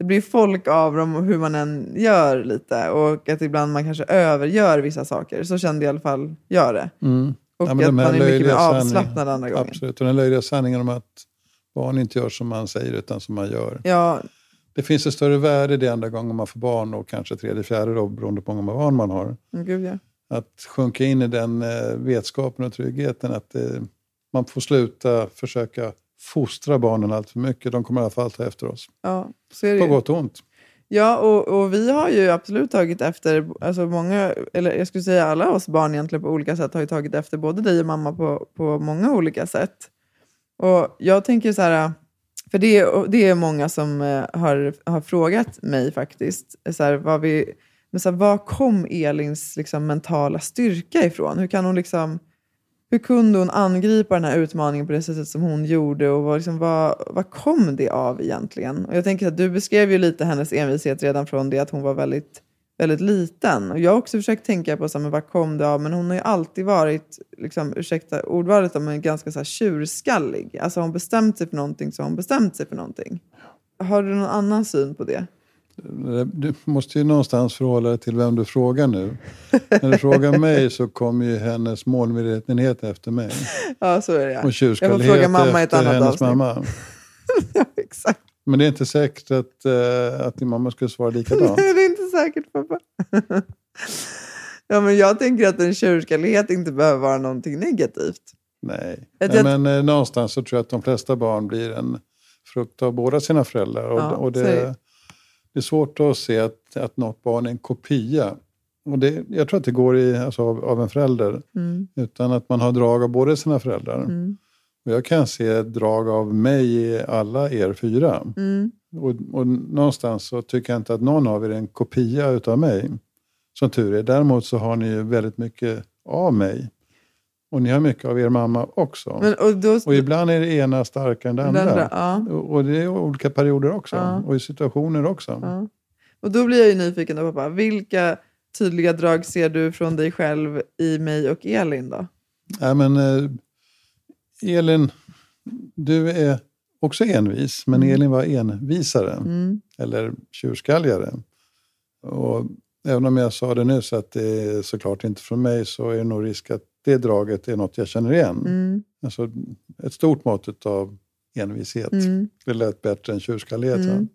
det blir folk av dem hur man än gör lite och att ibland man kanske övergör vissa saker. Så kände i alla fall jag det. Mm. Och Ja, att man är mycket mer avslappnad andra gången. Absolut, och den löjliga sanningen om att barn inte gör som man säger utan som man gör. Ja, Det finns ett större värde det andra gången man får barn och kanske tredje, fjärde då, beroende på hur många barn man har. men gud ja. Att sjunka in i den eh, vetskapen och tryggheten att eh, man får sluta försöka fostra barnen allt för mycket. De kommer i alla fall ta efter oss. ja så är det På gott och ont. Ja, och, och vi har ju absolut tagit efter, alltså många, eller jag skulle säga alla oss barn egentligen på olika sätt har ju tagit efter både dig och mamma på, på många olika sätt. Och jag tänker så här, för det är, det är många som eh, har, har frågat mig faktiskt, så här, vad, vi, men så här, vad kom Elins liksom, mentala styrka ifrån? Hur kan hon liksom, hur kunde hon angripa den här utmaningen på det sättet som hon gjorde och vad, liksom, vad, vad kom det av egentligen? Och jag tänker att du beskrev ju lite hennes envishet redan från det att hon var väldigt, väldigt liten. Och jag har också försökt tänka på så här, men vad kom det av, men hon har ju alltid varit, liksom, ursäkta ordvalet, men ganska så här, tjurskallig. Alltså har hon bestämt sig för någonting så har hon bestämt sig för någonting. Har du någon annan syn på det? Du måste ju någonstans förhålla dig till vem du frågar nu. När du frågar mig så kommer ju hennes målmedvetenhet efter mig. Ja, så är det. Och Jag får tjurskallighet fråga mamma i ett efter annat hennes avsnitt. mamma. ja, exakt. Men det är inte säkert att, eh, att din mamma skulle svara likadant. det är inte säkert pappa. ja, men jag tänker att en tjurskallighet inte behöver vara någonting negativt. Nej, Nej men eh, någonstans så tror jag att de flesta barn blir en frukt av båda sina föräldrar. Och, Ja, och det, det. är svårt att se att, att något barn är en kopia. Och det, jag tror att det går i, alltså, av, av en förälder. Mm, Utan att man har drag av båda sina föräldrar. mm, Och jag kan se drag av mig i alla er fyra. mm. Och, och någonstans så tycker jag inte att någon av er är en kopia utav mig. Som tur är. Däremot så har ni ju väldigt mycket av mig. Och ni har mycket av er mamma också. Men, och då, Och ibland är det ena starkare än det andra. andra, ja, Och och det är olika perioder också. Ja. Och i situationer också. ja. Och då blir jag ju nyfiken då, pappa. Vilka tydliga drag ser du från dig själv i mig och Elin då? Nej, men, eh, Elin, du är också envis. Men Mm. Elin var envisare. Mm, eller tjurskalligare. Och även om jag sa det nyss att det är såklart inte från mig så är det nog risk att det draget är något jag känner igen. mm, Alltså ett stort mått av envishet. Mm. Det lät bättre än tjurskallighet. Mm.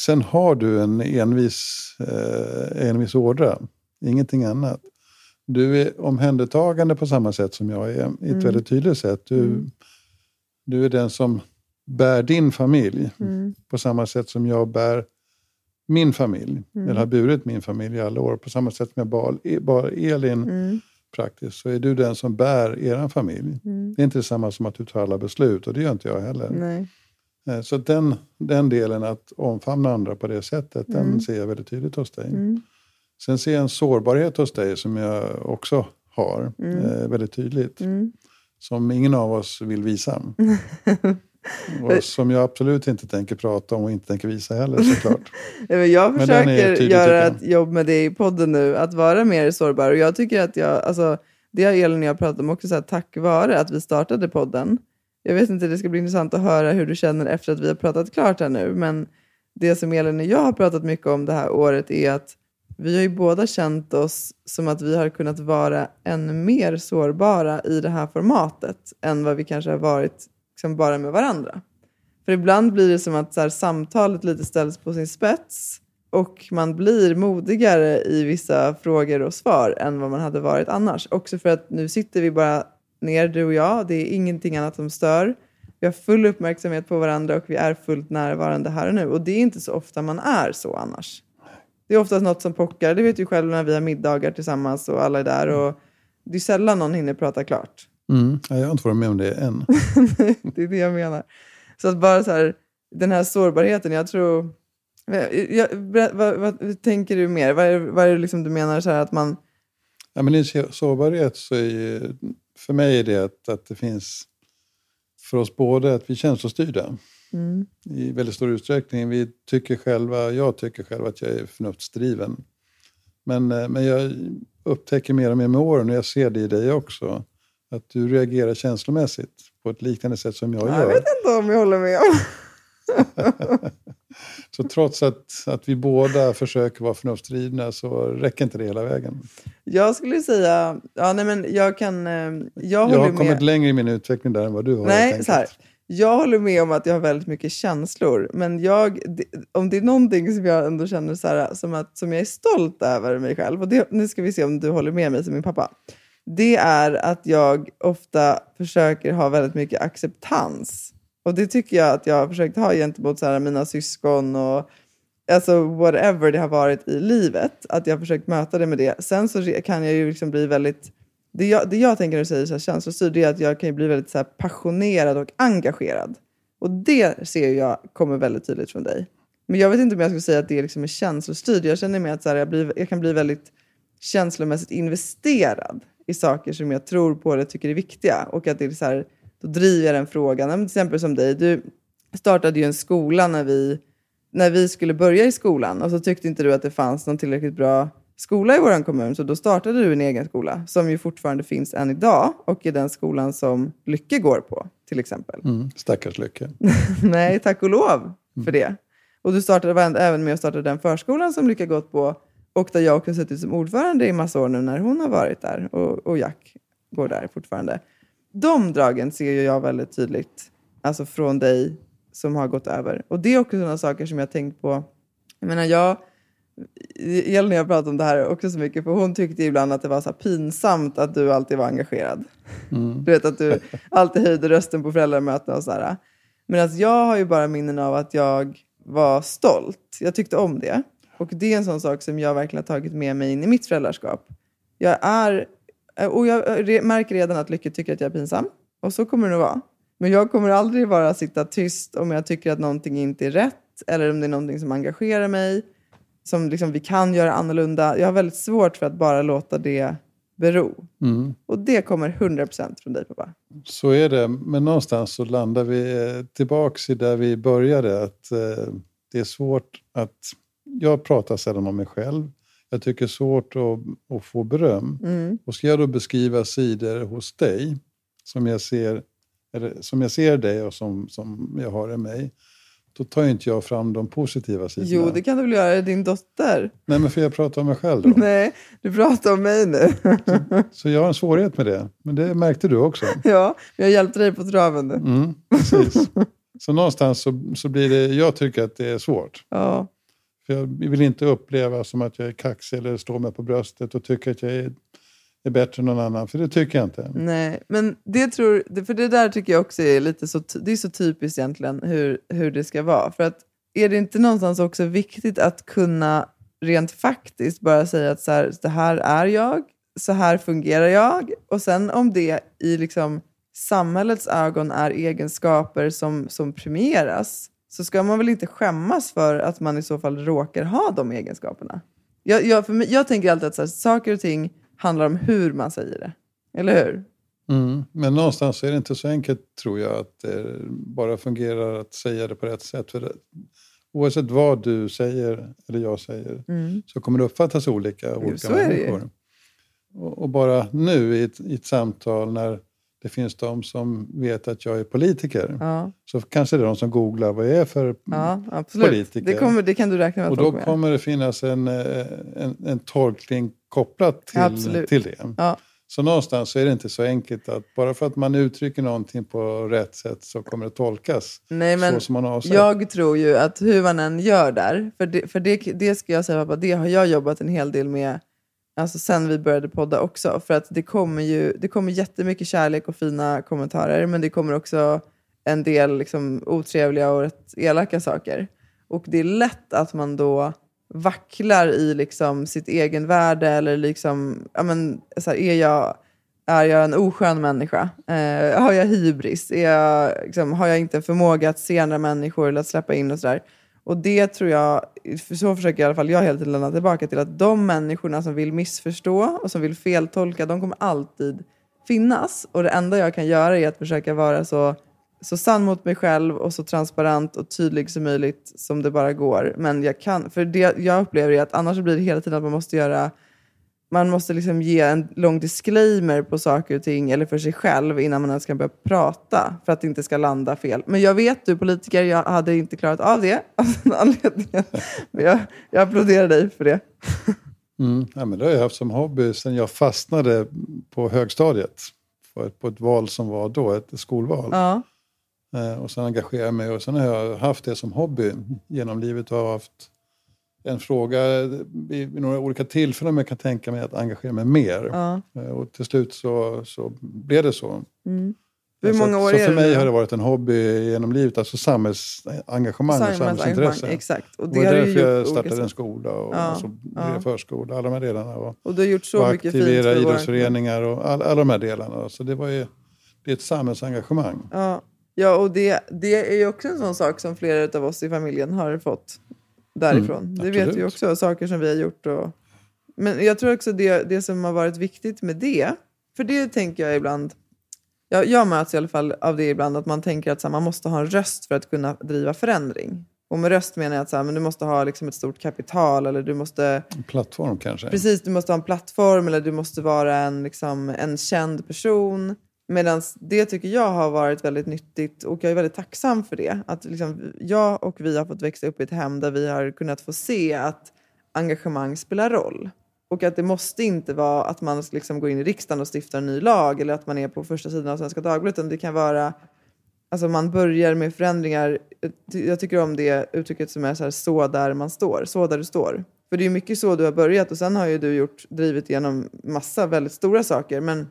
Sen har du en envis, eh, envis ådra, ingenting annat. Du är omhändertagande på samma sätt som jag är, i ett Mm. väldigt tydligt sätt. Du, Mm. du är den som bär din familj Mm. på samma sätt som jag bär min familj. Mm. Eller har burit min familj i alla år. På samma sätt som jag bar, bar Elin. Praktiskt så är du den som bär er familj. Mm. Det är inte samma som att du tar alla beslut och det gör inte jag heller. Nej. Eh, Så den, den delen att omfamna andra på det sättet, Mm. den ser jag väldigt tydligt hos dig. Mm. Sen ser jag en sårbarhet hos dig som jag också har Mm. eh, väldigt tydligt. Mm. Som ingen av oss vill visa. och som jag absolut inte tänker prata om och inte tänker visa heller såklart. Nej, jag försöker tydlig, göra ett jobb med det i podden nu, att vara mer sårbar. Och jag tycker att jag, alltså, det har Elin och jag pratat om också, så här, tack vare att vi startade podden. Jag vet inte, det ska bli intressant att höra hur du känner efter att vi har pratat klart här nu. Men det som Elin och jag har pratat mycket om det här året är att vi har ju båda känt oss som att vi har kunnat vara ännu mer sårbara i det här formatet än vad vi kanske har varit liksom, bara med varandra. För ibland blir det som att så här, samtalet lite ställs på sin spets och man blir modigare i vissa frågor och svar än vad man hade varit annars. Också för att nu sitter vi bara ner, du och jag. Det är ingenting annat som stör. Vi har full uppmärksamhet på varandra och vi är fullt närvarande här och nu. Och det är inte så ofta man är så annars. Det är oftast något som pockar. Det vet du själv när vi har middagar tillsammans och alla är där. Och det är sällan någon hinner prata klart. Mm. Ja, Jag har inte varit med om det än. det är det jag menar. Så att bara så här, den här sårbarheten, jag tror... Jag, vad, vad, vad tänker du mer? Vad är, vad är det liksom du menar så här att man... Ja, men I så- sårbarhet så är ju, för mig är det att, att det finns för oss båda att vi är känslostyrda Mm, i väldigt stor utsträckning. Vi tycker själva, jag tycker själv att jag är förnuftsdriven. Men, eh, men jag upptäcker mer och mer med åren, och jag ser det i dig också, att du reagerar känslomässigt på ett liknande sätt som jag jag gör. vet inte om jag håller med om. Så trots att, att vi båda försöker vara förnuftsdrivna så räcker inte det hela vägen. Jag skulle säga... Ja, nej, men jag kan... eh, Jag Jag har kommit med. längre i min utveckling där än vad du har. Nej, så här. Jag håller med om att jag har väldigt mycket känslor. Men jag, om det är någonting som jag ändå känner så här, som, att, som jag är stolt över mig själv, och det, nu ska vi se om du håller med mig som min pappa. Det är att jag ofta försöker ha väldigt mycket acceptans. Och det tycker jag att jag har försökt ha gentemot så här, mina syskon och alltså whatever det har varit i livet. Att jag har försökt möta det med det. Sen så kan jag ju liksom bli väldigt det jag, det jag tänker när du säger så här, känslostyrd är att jag kan ju bli väldigt så här, passionerad och engagerad. Och det ser jag kommer väldigt tydligt från dig. Men jag vet inte om jag skulle säga att det liksom är känslostyrd. Jag känner mer att så här, jag, blir, jag kan bli väldigt känslomässigt investerad i saker som jag tror på eller tycker är viktiga. Och att det är så här, då driver jag den frågan. Till exempel som dig, du startade ju en skola när vi, när vi skulle börja i skolan. Och så tyckte inte du att det fanns någon tillräckligt bra skola i vår kommun. Så då startade du en egen skola som ju fortfarande finns än idag. Och är den skolan som Lycke går på till exempel. Mm, stackars Lycke. Nej, tack och lov för det. Och du startade även med att starta den förskolan som Lycka gått på. Och där jag också suttit som ordförande i massa år nu när hon har varit där. Och, och Jack går där fortfarande. De dragen ser ju jag väldigt tydligt. Alltså från dig som har gått över. Och det är också sådana saker som jag tänkt på. Jag menar, jag... Elin och jag pratat om det här också så mycket. För hon tyckte ibland att det var så pinsamt att du alltid var engagerad. Du vet att du alltid höjde rösten på föräldramöten och sådär. Men alltså, jag har ju bara minnen av att jag var stolt. Jag tyckte om det. Och det är en sån sak som jag verkligen har tagit med mig in i mitt föräldraskap. Jag är, och jag re- märker redan att Lycke tycker att jag är pinsam. Och så kommer det nog vara. Men jag kommer aldrig bara sitta tyst om jag tycker att någonting inte är rätt. Eller om det är någonting som engagerar mig. Som liksom vi kan göra annorlunda. Jag har väldigt svårt för att bara låta det bero. Mm. Och det kommer 100% från dig pappa. Så är det, men någonstans så landar vi eh, tillbaks i där vi började. Att eh, det är svårt att... Jag pratar sällan om mig själv. Jag tycker det är svårt att, att få beröm. Mm. Och ska jag då beskriva sidor hos dig som jag ser, eller som jag ser dig och som, som jag har i mig. då tar ju inte jag fram de positiva sidorna. Jo, det kan du väl göra, din dotter? Nej, men får jag prata om mig själv då? Nej, du pratar om mig nu. Så jag har en svårighet med det. Men det märkte du också. ja, jag hjälpte dig på traven nu. Mm, precis. Så någonstans så, så blir det, jag tycker att det är svårt. Ja. För jag vill inte uppleva som att jag är kaxig eller står mig på bröstet och tycker att jag är, är bättre än någon annan. För det tycker jag inte. Nej, men det tror, för det där tycker jag också är lite så, det är så typiskt egentligen hur, hur det ska vara. För att är det inte någonstans också viktigt att kunna rent faktiskt bara säga att så här, det här är jag, så här fungerar jag. Och sen om det i liksom samhällets ögon är egenskaper som, som premieras, så ska man väl inte skämmas för att man i så fall råkar ha de egenskaperna. Jag, jag, för mig, jag tänker alltid att här, saker och ting handlar om hur man säger det. Eller hur? Mm. Men någonstans är det inte så enkelt, tror jag, att det bara fungerar att säga det på rätt sätt. För det, oavsett vad du säger, eller jag säger, Mm. så kommer det uppfattas olika av olika ju. människor. Och, och bara nu i ett, i ett samtal när det finns de som vet att jag är politiker, Ja, så kanske det är de som googlar vad jag är för ja politiker. Det, kommer, det kan du räkna med Och då kommer det finnas en, eh, en, en tolkning kopplat till, Absolut. till det. Ja. Så någonstans så är det inte så enkelt att bara för att man uttrycker någonting på rätt sätt så kommer det tolkas Nej, men så som man avsett. Jag tror ju att hur man än gör där, för det, för det, det ska jag säga pappa, det har jag jobbat en hel del med alltså sen vi började podda också. För att det kommer ju det kommer jättemycket kärlek och fina kommentarer, men det kommer också en del liksom, otrevliga och rätt elaka saker. Och det är lätt att man då vacklar i liksom, sitt egenvärde eller liksom, ja, men, så här, är jag är jag en oskön människa? Eh, har jag hybris? Är jag, liksom, har jag inte en förmåga att se andra människor eller att släppa in och sådär? Och det tror jag, för så försöker i alla fall jag hela tiden lämna tillbaka till, att de människorna som vill missförstå och som vill feltolka, de kommer alltid finnas. Och det enda jag kan göra är att försöka vara så, så sann mot mig själv och så transparent och tydlig som möjligt som det bara går. Men jag kan, för det jag upplever är att annars blir det hela tiden att man måste göra man måste liksom ge en lång disclaimer på saker och ting, eller för sig själv, innan man ens kan börja prata, för att det inte ska landa fel. Men jag vet, du politiker, jag hade inte klarat av det av den anledningen. Men jag, jag applåderar dig för det. Mm. Ja, men det har jag haft som hobby sen jag fastnade på högstadiet. På ett, på ett val som var då, ett skolval. Ja, Eh, och sen engagerade jag mig och sen har jag haft det som hobby genom livet och har haft en fråga vid, vid några olika tillfällen om jag kan tänka mig att engagera mig mer. ja. Eh, och till slut så, så blev det så. Mm. Hur så, många år så är för det mig nu då? har det varit en hobby genom livet, alltså samhällsengagemang och samhällsintresse. Exakt. Och Och det det har var därför jag olika startade en skola och Ja, alltså, ja. drev förskola, alla de här delarna. Och, Och du har gjort så och mycket fint för idrottsföreningar och all, alla de här delarna. Så det, var ju, det är ett samhällsengagemang. Ja, ja och det, det är ju också en sån sak som flera av oss i familjen har fått därifrån. Mm, det vet vi också, saker som vi har gjort. Och... Men jag tror också det, det som har varit viktigt med det, för det tänker jag ibland, jag, jag möts i alla fall av det ibland, att man tänker att här, man måste ha en röst för att kunna driva förändring. Och med röst menar jag att så här, men du måste ha liksom ett stort kapital eller du måste En plattform kanske. Precis, du måste ha en plattform eller du måste vara en, liksom, en känd person. Medan det tycker jag har varit väldigt nyttigt och jag är väldigt tacksam för det. Att liksom, jag och vi har fått växa upp i ett hem där vi har kunnat få se att engagemang spelar roll. Och att det måste inte vara att man liksom går in i riksdagen och stiftar en ny lag eller att man är på första sidan av Svenska Dagbladet. Utan det kan vara Alltså man börjar med förändringar. Jag tycker om det uttrycket som är så här, så där man står, så där du står. För det är mycket så du har börjat och sen har ju du gjort, drivit igenom massa väldigt stora saker. Men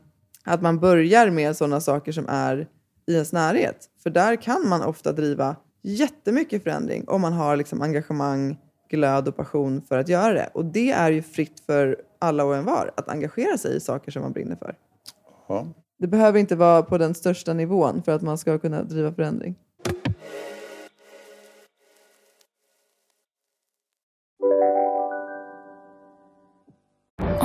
att man börjar med sådana saker som är i ens närhet. För där kan man ofta driva jättemycket förändring om man har liksom engagemang, glöd och passion för att göra det. Och det är ju fritt för alla och envar att engagera sig i saker som man brinner för. Ja. Det behöver inte vara på den största nivån för att man ska kunna driva förändring.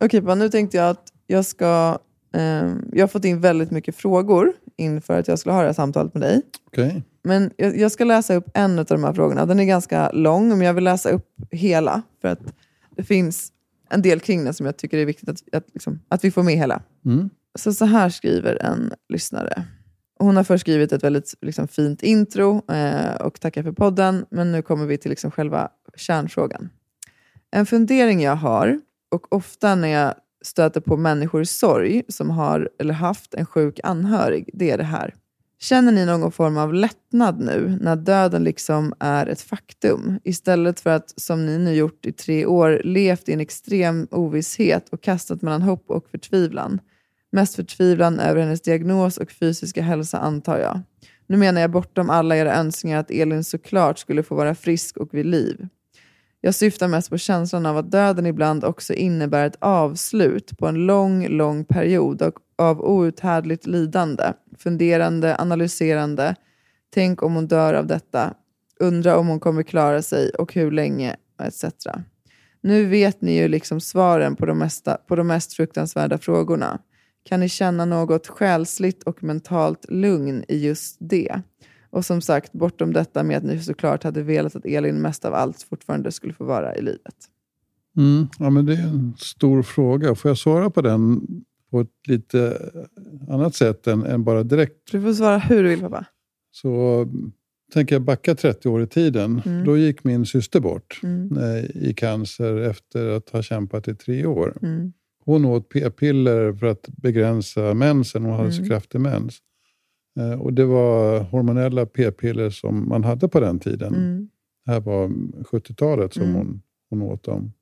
Okej, okay, nu tänkte jag att jag ska... Eh, jag har fått in väldigt mycket frågor inför att jag skulle ha det här samtalet med dig. Okay. Men jag, jag, ska läsa upp en av de här frågorna. Den är ganska lång, men jag vill läsa upp hela. För att det finns en del kring den som jag tycker är viktigt att, att, liksom, att vi får med hela. Mm. Så, så här skriver en lyssnare. Hon har först skrivit ett väldigt liksom, fint intro eh, och tackar för podden. Men nu kommer vi till liksom, själva kärnfrågan. En fundering jag har, och ofta när jag stöter på människor i sorg som har eller haft en sjuk anhörig, det är det här. Känner ni någon form av lättnad nu när döden liksom är ett faktum? Istället för att, som ni nu gjort i tre år, levt i en extrem ovisshet och kastat mellan hopp och förtvivlan. Mest förtvivlan över hennes diagnos och fysiska hälsa antar jag. Nu menar jag bortom alla era önskningar att Elin såklart skulle få vara frisk och vid liv. Jag syftar mest på känslan av att döden ibland också innebär ett avslut på en lång, lång period av outhärdligt lidande, funderande, analyserande. Tänk om hon dör av detta. Undra om hon kommer klara sig och hur länge, etc. Nu vet ni ju liksom svaren på de, mesta, på de mest fruktansvärda frågorna. Kan ni känna något själsligt och mentalt lugn i just det? Och som sagt, bortom detta med att ni såklart hade velat att Elin mest av allt fortfarande skulle få vara i livet. Mm, ja, men det är en stor fråga. Får jag svara på den på ett lite annat sätt än, än bara direkt? Du får svara hur du vill pappa. Så tänker jag backa 30 år i tiden. Mm. Då gick min syster bort Mm. eh, i cancer efter att ha kämpat i tre år. Mm. Hon åt p-piller för att begränsa mensen. Hon hade så Mm. kraftig mens. Eh, Och det var hormonella p-piller som man hade på den tiden. Mm. Det här var 70-talet som Mm. hon, hon åt dem.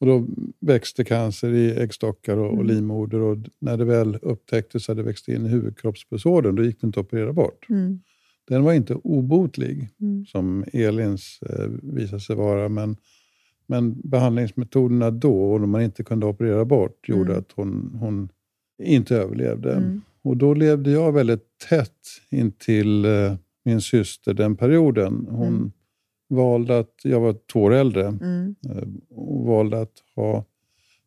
Och då växte cancer i äggstockar och, och Mm. livmoder. Och när det väl upptäcktes hade det växt in i huvudkroppspulsådern. Då gick det inte att operera bort. Mm. Den var inte obotlig, Mm. som Elins eh, visade sig vara. Men, men behandlingsmetoderna då, och när man inte kunde operera bort, gjorde Mm. att hon, hon inte överlevde. Och då levde jag väldigt tätt intill eh, min syster den perioden. Hon Mm. valde att, jag var två år äldre, Mm. eh, och valde att ha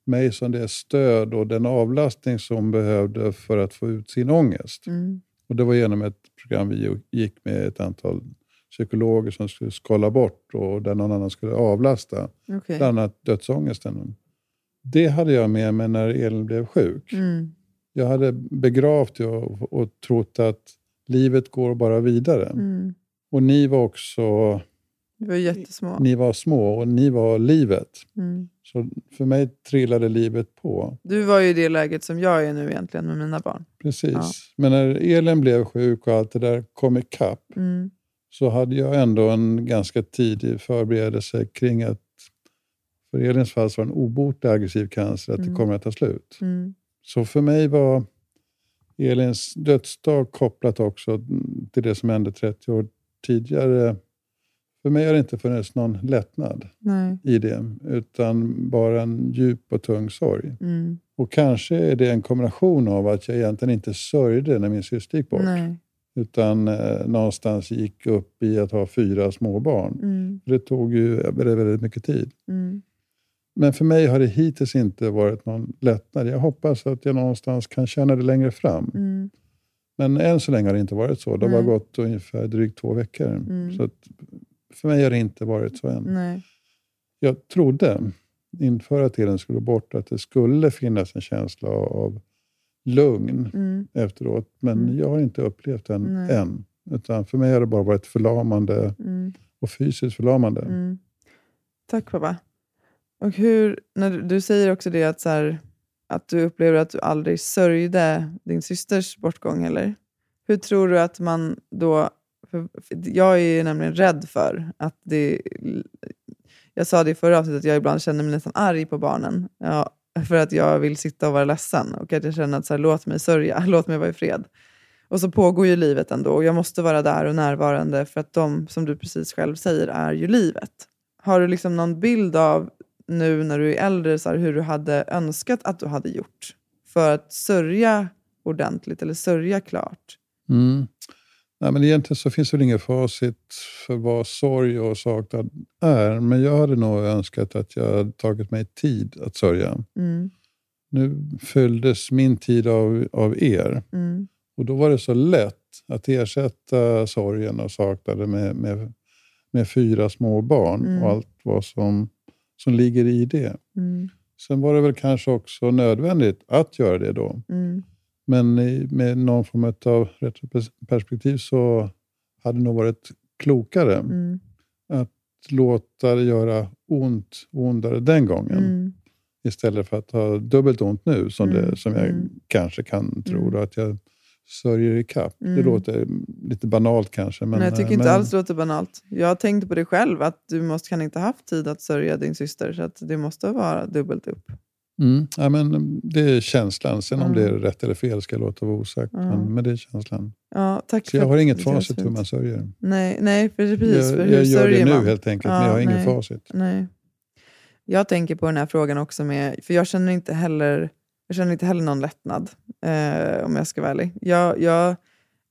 mig som det stöd och den avlastning som hon behövde för att få ut sin ångest. Mm. Och Det var genom ett program vi gick med ett antal psykologer som skulle skala bort och där någon annan skulle avlasta. Okej. Bland annat dödsångesten. Det hade jag med mig när Elin blev sjuk. Mm. Jag hade begravt det och, och trott att livet går bara vidare. Mm. Och ni var också Vi var jättesmå. ni var små och ni var livet. Mm. Så för mig trillade livet på. Du var ju i det läget som jag är nu egentligen med mina barn. Precis. Ja. Men när Elin blev sjuk och allt det där kom ikapp Mm. så hade jag ändå en ganska tidig förberedelse kring att för Elins fall så var det en obotlig aggressiv cancer, att Mm. det kommer att ta slut. Mm. Så för mig var Elins dödsdag kopplat också till det som hände 30 år tidigare. För mig har det inte funnits någon lättnad Nej. i det, utan bara en djup och tung sorg. Mm. Och kanske är det en kombination av att jag egentligen inte sörjde när min syster gick bort, Nej. utan eh, någonstans gick upp i att ha fyra små barn. Mm. Det tog ju väldigt, väldigt mycket tid. Mm. Men för mig har det hittills inte varit någon lättnad. Jag hoppas att jag någonstans kan känna det längre fram. Mm. Men än så länge har det inte varit så. Det har bara gått ungefär drygt två veckor. Mm. Så för mig har det inte varit så än. Nej. Jag trodde inför att Elin skulle bort att det skulle finnas en känsla av lugn Mm. efteråt. Men Mm. jag har inte upplevt den Nej. än. Utan för mig har det bara varit förlamande Mm. och fysiskt förlamande. Mm. Tack pappa. Och hur, när du, du säger också det att, så här, att du upplever att du aldrig sörjde din systers bortgång, eller? Hur tror du att man då... För, för jag är ju nämligen rädd för att det... Jag sa det i förra avsnittet, att jag ibland känner mig nästan arg på barnen. Ja, för att jag vill sitta och vara ledsen. Och att jag känner att så här, låt mig sörja, låt mig vara i fred. Och så pågår ju livet ändå och jag måste vara där och närvarande för att de, som du precis själv säger, är ju livet. Har du liksom någon bild av nu när du är äldre så här, hur du hade önskat att du hade gjort för att sörja ordentligt eller sörja klart? Mm. Nej, men egentligen så finns det väl inget facit för vad sorg och saknad är. Men jag hade nog önskat att jag hade tagit mig tid att sörja. Mm. Nu fylldes min tid av, av er. Mm. Och då var det så lätt att ersätta sorgen och saknaden med, med, med fyra små barn Mm. och allt vad som, som ligger i det. Mm. Sen var det väl kanske också nödvändigt att göra det då. Mm. Men med någon form av retroperspektiv så hade det nog varit klokare Mm. att låta det göra ont ondare den gången. Mm. Istället för att ha dubbelt ont nu, som, Mm, det, som jag mm. kanske kan tro. Mm. Då, att jag sörjer i kapp. Det Mm. låter lite banalt kanske. Men, Men jag tycker eh, inte men, alls det låter banalt. Jag har tänkt på det själv, att du måste, kan inte ha haft tid att sörja din syster, så att det måste vara dubbelt upp. Mm, ja, men det är känslan. Sen om Mm. det är rätt eller fel ska jag låta vara osagt. Mm. Men, men det är känslan. Ja, tack Så jag har inget facit hur man sörjer. Nej, nej för precis. Jag- jag gör det nu man? helt enkelt, men jag har nej, facit. Nej. Jag tänker på den här frågan också, med, för jag känner inte heller, jag känner inte heller någon lättnad, eh, om jag ska vara ärlig. Jag, jag,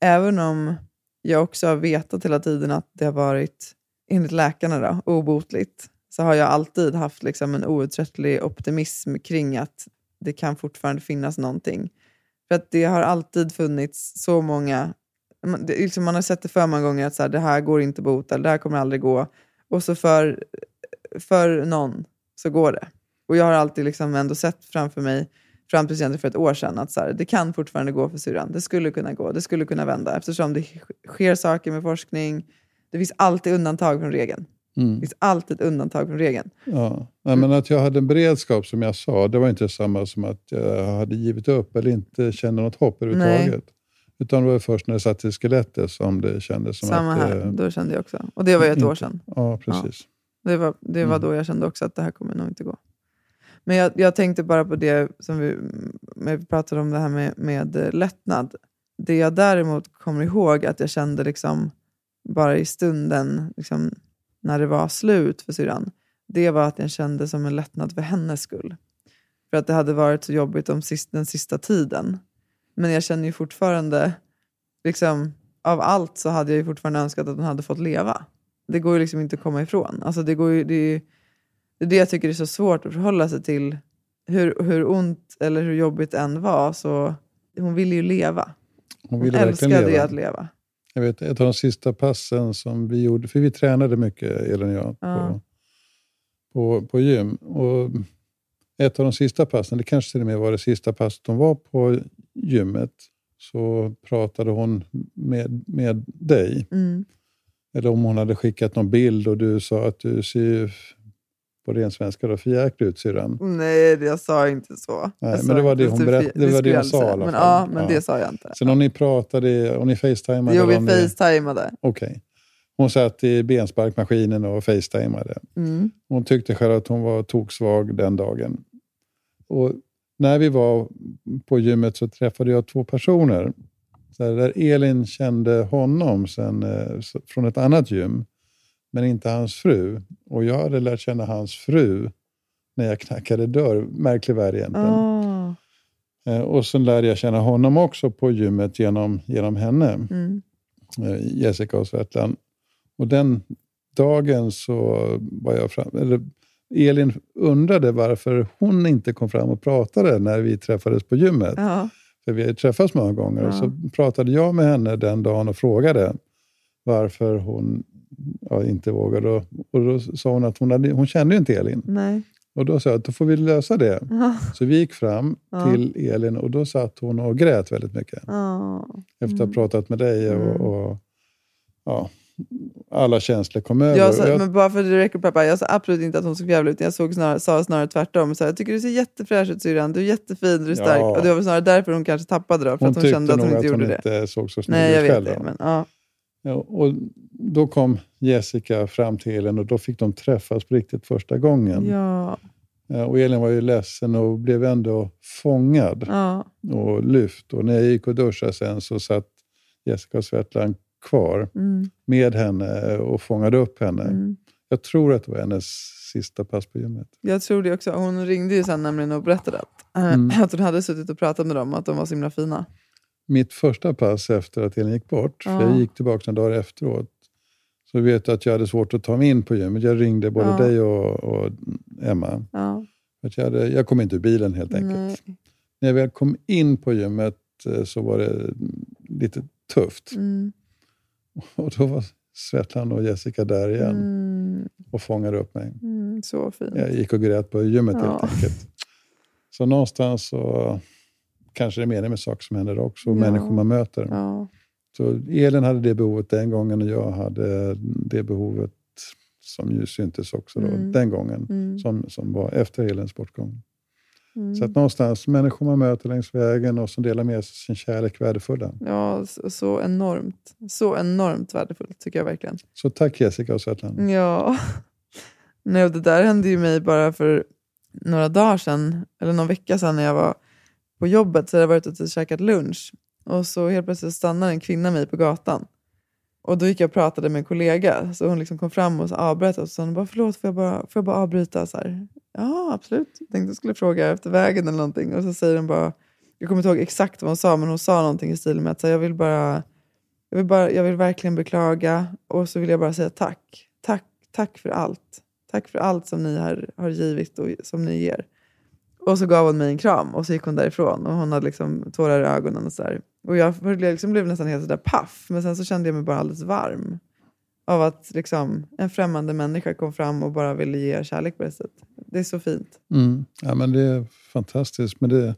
även om jag också har vetat hela tiden att det har varit, enligt läkarna, då, obotligt, så har jag alltid haft liksom en outtröttlig optimism kring att det kan fortfarande finnas någonting. För att det har alltid funnits så många... Man, det, liksom man har sett det för många gånger att så här, det här går inte att bota, eller det här kommer aldrig gå. Och så för, för någon så går det. Och jag har alltid liksom ändå sett framför mig, fram till för ett år sedan, att så här, det kan fortfarande gå för syrran. Det skulle kunna gå, det skulle kunna vända. Eftersom det sker saker med forskning. Det finns alltid undantag från regeln. Mm. Det finns alltid undantag från regeln. Ja. Nej, men att jag hade en beredskap som jag sa, det var inte samma som att jag hade givit upp eller inte kände något hopp överhuvudtaget. Utan det var först när det satt i skelettet som det kändes som Samma att... här, eh, då kände jag också. Och det var ju ett inte- år sedan. Ja, precis. Det var, det var Mm. då jag kände också att det här kommer nog inte gå. Men jag, jag tänkte bara på det som vi, vi pratade om det här med, med eh, lättnad. Det jag däremot kommer ihåg att jag kände liksom bara i stunden liksom, när det var slut för syrran, det var att jag kände som en lättnad för hennes skull. För att det hade varit så jobbigt om sist, den sista tiden. Men jag känner ju fortfarande, liksom, av allt så hade jag ju fortfarande önskat att hon hade fått leva. Det går ju liksom inte att komma ifrån. Alltså det, går ju, det, är, ju- det är det jag tycker är så svårt att förhålla sig till. Hur, hur ont eller hur jobbigt det än var, så hon ville ju leva. Hon Hon, ville verkligen älskade ju leva. att leva. Jag vet, ett av de sista passen som vi gjorde, för vi tränade mycket, Elin och jag, Ja. på, på, på gym. Och ett av de sista passen, det kanske till och med var det sista passet hon var på gymmet, så pratade hon med, med dig. Mm. Eller om hon hade skickat någon bild och du sa att du ser ju på ren svenska då, för jäkligt ut syrran. Nej, det- jag sa inte så. Nej, Jag men det var det hon berätt- det var det hon sa i alla men, fall. Ja, men Ja. det sa jag inte. Sen om ni pratade, om ni facetimade? Jo, vi facetimade. Okej. Hon satt i bensparkmaskinen och facetimade. Mm. Hon tyckte själv att hon var toksvag den dagen. Och när vi var på gymmet så träffade jag två personer. Där Elin kände honom sen, eh, från ett annat gym, men inte hans fru. Och jag hade lärt känna hans fru när jag knackade dörr. Märklig värld egentligen. Eh, Och sen lärde jag känna honom också på gymmet genom, genom henne. Mm. eh, Jessica och Svetlan. Och den dagen så var jag fram, eller Elin undrade varför hon inte kom fram och pratade när vi träffades på gymmet. Ja. För vi har ju träffats många gånger. Ja. så pratade jag med henne den dagen och frågade varför hon ja, inte vågade. Och, och då sa hon att hon, hade, hon kände ju inte Elin. Nej. Och då sa jag att då får vi lösa det. Ja. Så vi gick fram Ja. till Elin och då satt hon och grät väldigt mycket. Ah. Efter att ha Mm. pratat med dig Mm. och, och ja, alla känslor kom över. Jag sa, Och jag, men bara för att det räcker pappa, jag sa absolut inte att hon såg jävlig ut. Jag såg snarare, sa snarare tvärtom. Så jag tycker du ser jättefräsch ut syrran, du är jättefin, du är stark. Ja. Och det var väl snarare därför hon kanske tappade då, för hon att hon tyckte kände att nog hon att inte hon gjorde det. inte såg så snygg ut själv. det. Men, ja. Ja, och då kom Jessica fram till Elin och då fick de träffas på riktigt första gången. Ja. Eh, Och Elin var ju ledsen och blev ändå fångad Ja. och lyft. Och när jag gick och duschade sen så satt Jessica och Svetlan kvar Mm. med henne och fångade upp henne. Mm. Jag tror att det var hennes sista pass på gymmet. Jag tror det också. Hon ringde ju sen nämligen och berättade att, eh, Mm. att hon hade suttit och pratat med dem, att de var så himla fina. Mitt första pass efter att Elin gick bort, för Ja. jag gick tillbaka några dagar efteråt, så vet jag att jag hade svårt att ta mig in på gymmet. Jag ringde både Ja. dig och, och Emma. Ja. Att jag, hade, jag kom inte ur bilen helt enkelt. Nej. När jag väl kom in på gymmet eh, så var det lite tufft. Mm. Och då var Svetlan och Jessica där igen Mm. och fångade upp mig. Mm. Så fint. Jag gick och grät på gymmet Ja. helt enkelt. Så någonstans så kanske det är meningen med saker som händer också, och Ja. människor man möter. Ja. Så Elin hade det behovet den gången och jag hade det behovet som ju syntes också då, Mm. den gången, Mm. som, som var efter Elins bortgång. Mm. Så att någonstans, människor man möter längs vägen och som delar med sig sin kärlek värdefulla. Ja, så, så enormt. Så enormt värdefullt tycker jag verkligen. Så tack Jessica och Svetlan. Ja. Nej, och det där hände ju mig bara för några dagar sedan, eller någon vecka sedan när jag var på jobbet. Så hade jag varit ute och käkat lunch. Och så helt plötsligt stannade en kvinna mig på gatan. Och då gick jag och pratade med en kollega. Så hon liksom kom fram och så avbröt oss. Så hon bara, förlåt, får jag bara, får jag bara avbryta? Så här, ja, absolut. Jag tänkte jag skulle fråga efter vägen eller någonting. Och så säger hon bara, jag kommer inte ihåg exakt vad hon sa, men hon sa någonting i stil med att så här, jag vill bara jag vill, bara, jag vill verkligen beklaga och så vill jag bara säga tack. Tack, tack för allt. Tack för allt som ni har, har givit och som ni ger. Och så gav hon mig en kram och så gick hon därifrån och hon hade liksom tårar i ögonen och sådär. Och jag liksom blev nästan helt sådär paff, men sen så kände jag mig bara alldeles varm. Av att liksom en främmande människa kom fram och bara ville ge kärlek på det sättet. Det är så fint. Mm. Ja, men det är fantastiskt, men det,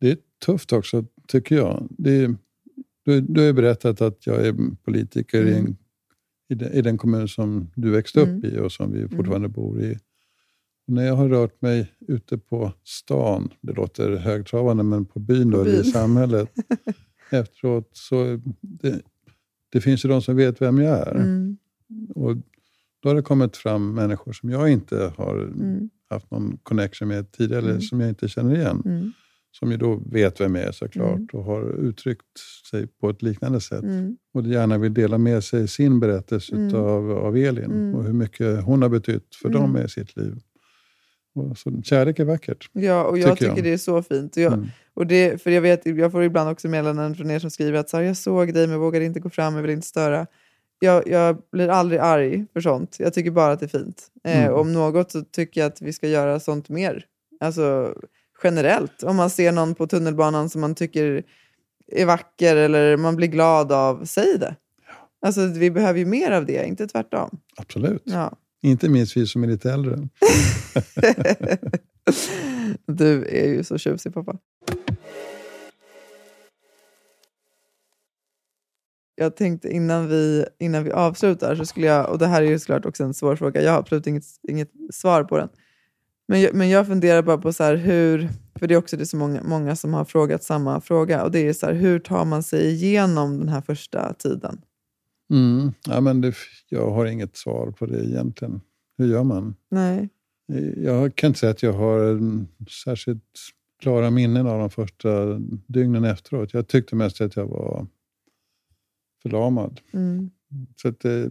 det är tufft också, tycker jag. Det du, du har ju berättat att jag är politiker i, en, i, den, i den kommun som du växte upp Mm. i och som vi fortfarande bor i. När jag har rört mig ute på stan, det låter högtravande, men på byn, då, i samhället, efteråt så det, det finns ju de som vet vem jag är. Mm. Och då har det kommit fram människor som jag inte har Mm. haft någon connection med tidigare, eller Mm. som jag inte känner igen. Mm. Som ju då vet vem jag är såklart Mm. och har uttryckt sig på ett liknande sätt. Och gärna vill dela med sig sin berättelse Mm. av, av Elin och hur mycket hon har betytt för dem i sitt liv. Och så, kärlek är vackert. Ja, och jag tycker tycker, jag. det är så fint. Och jag, Mm. och det, för jag, vet, jag får ibland också meddelanden från er som skriver att så här, jag såg dig men vågade inte gå fram, jag vill inte störa. Jag, jag blir aldrig arg för sånt. Jag tycker bara att det är fint. Eh, Mm. om något så tycker jag att vi ska göra sånt mer. Alltså generellt. Om man ser någon på tunnelbanan som man tycker är vacker eller man blir glad av, säg det. Alltså vi behöver ju mer av det, inte tvärtom. Absolut. Ja. Inte minst vi som är lite äldre. Du är ju så tjusig pappa. Jag tänkte innan vi, innan vi avslutar så skulle jag, och det här är ju såklart också en svår fråga, jag har absolut inget, inget svar på den. Men jag, men jag funderar bara på så här hur, för det är också det så många, många som har frågat samma fråga, och det är så här, hur tar man sig igenom den här första tiden? Mm. Ja, men det, jag har inget svar på det egentligen. Hur gör man? Nej. Jag kan inte säga att jag har en särskilt klara minnen av de första dygnen efteråt. Jag tyckte mest att jag var förlamad. Mm. Så att, eh,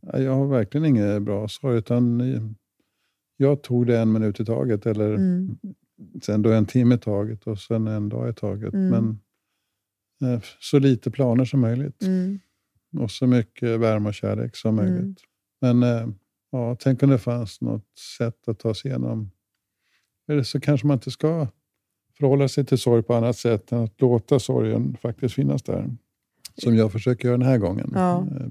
jag har verkligen inget bra svar. Utan jag tog det en minut i taget. Eller Mm. sen då en timme i taget och sen en dag i taget. Mm. Men eh, så lite planer som möjligt. Mm. Och så mycket värme och kärlek som Mm. möjligt. Men eh, ja, tänk om det fanns något sätt att ta sig igenom. Eller så kanske man inte ska förhålla sig till sorg på annat sätt än att låta sorgen faktiskt finnas där. Som jag försöker göra den här gången. Ja. Eh,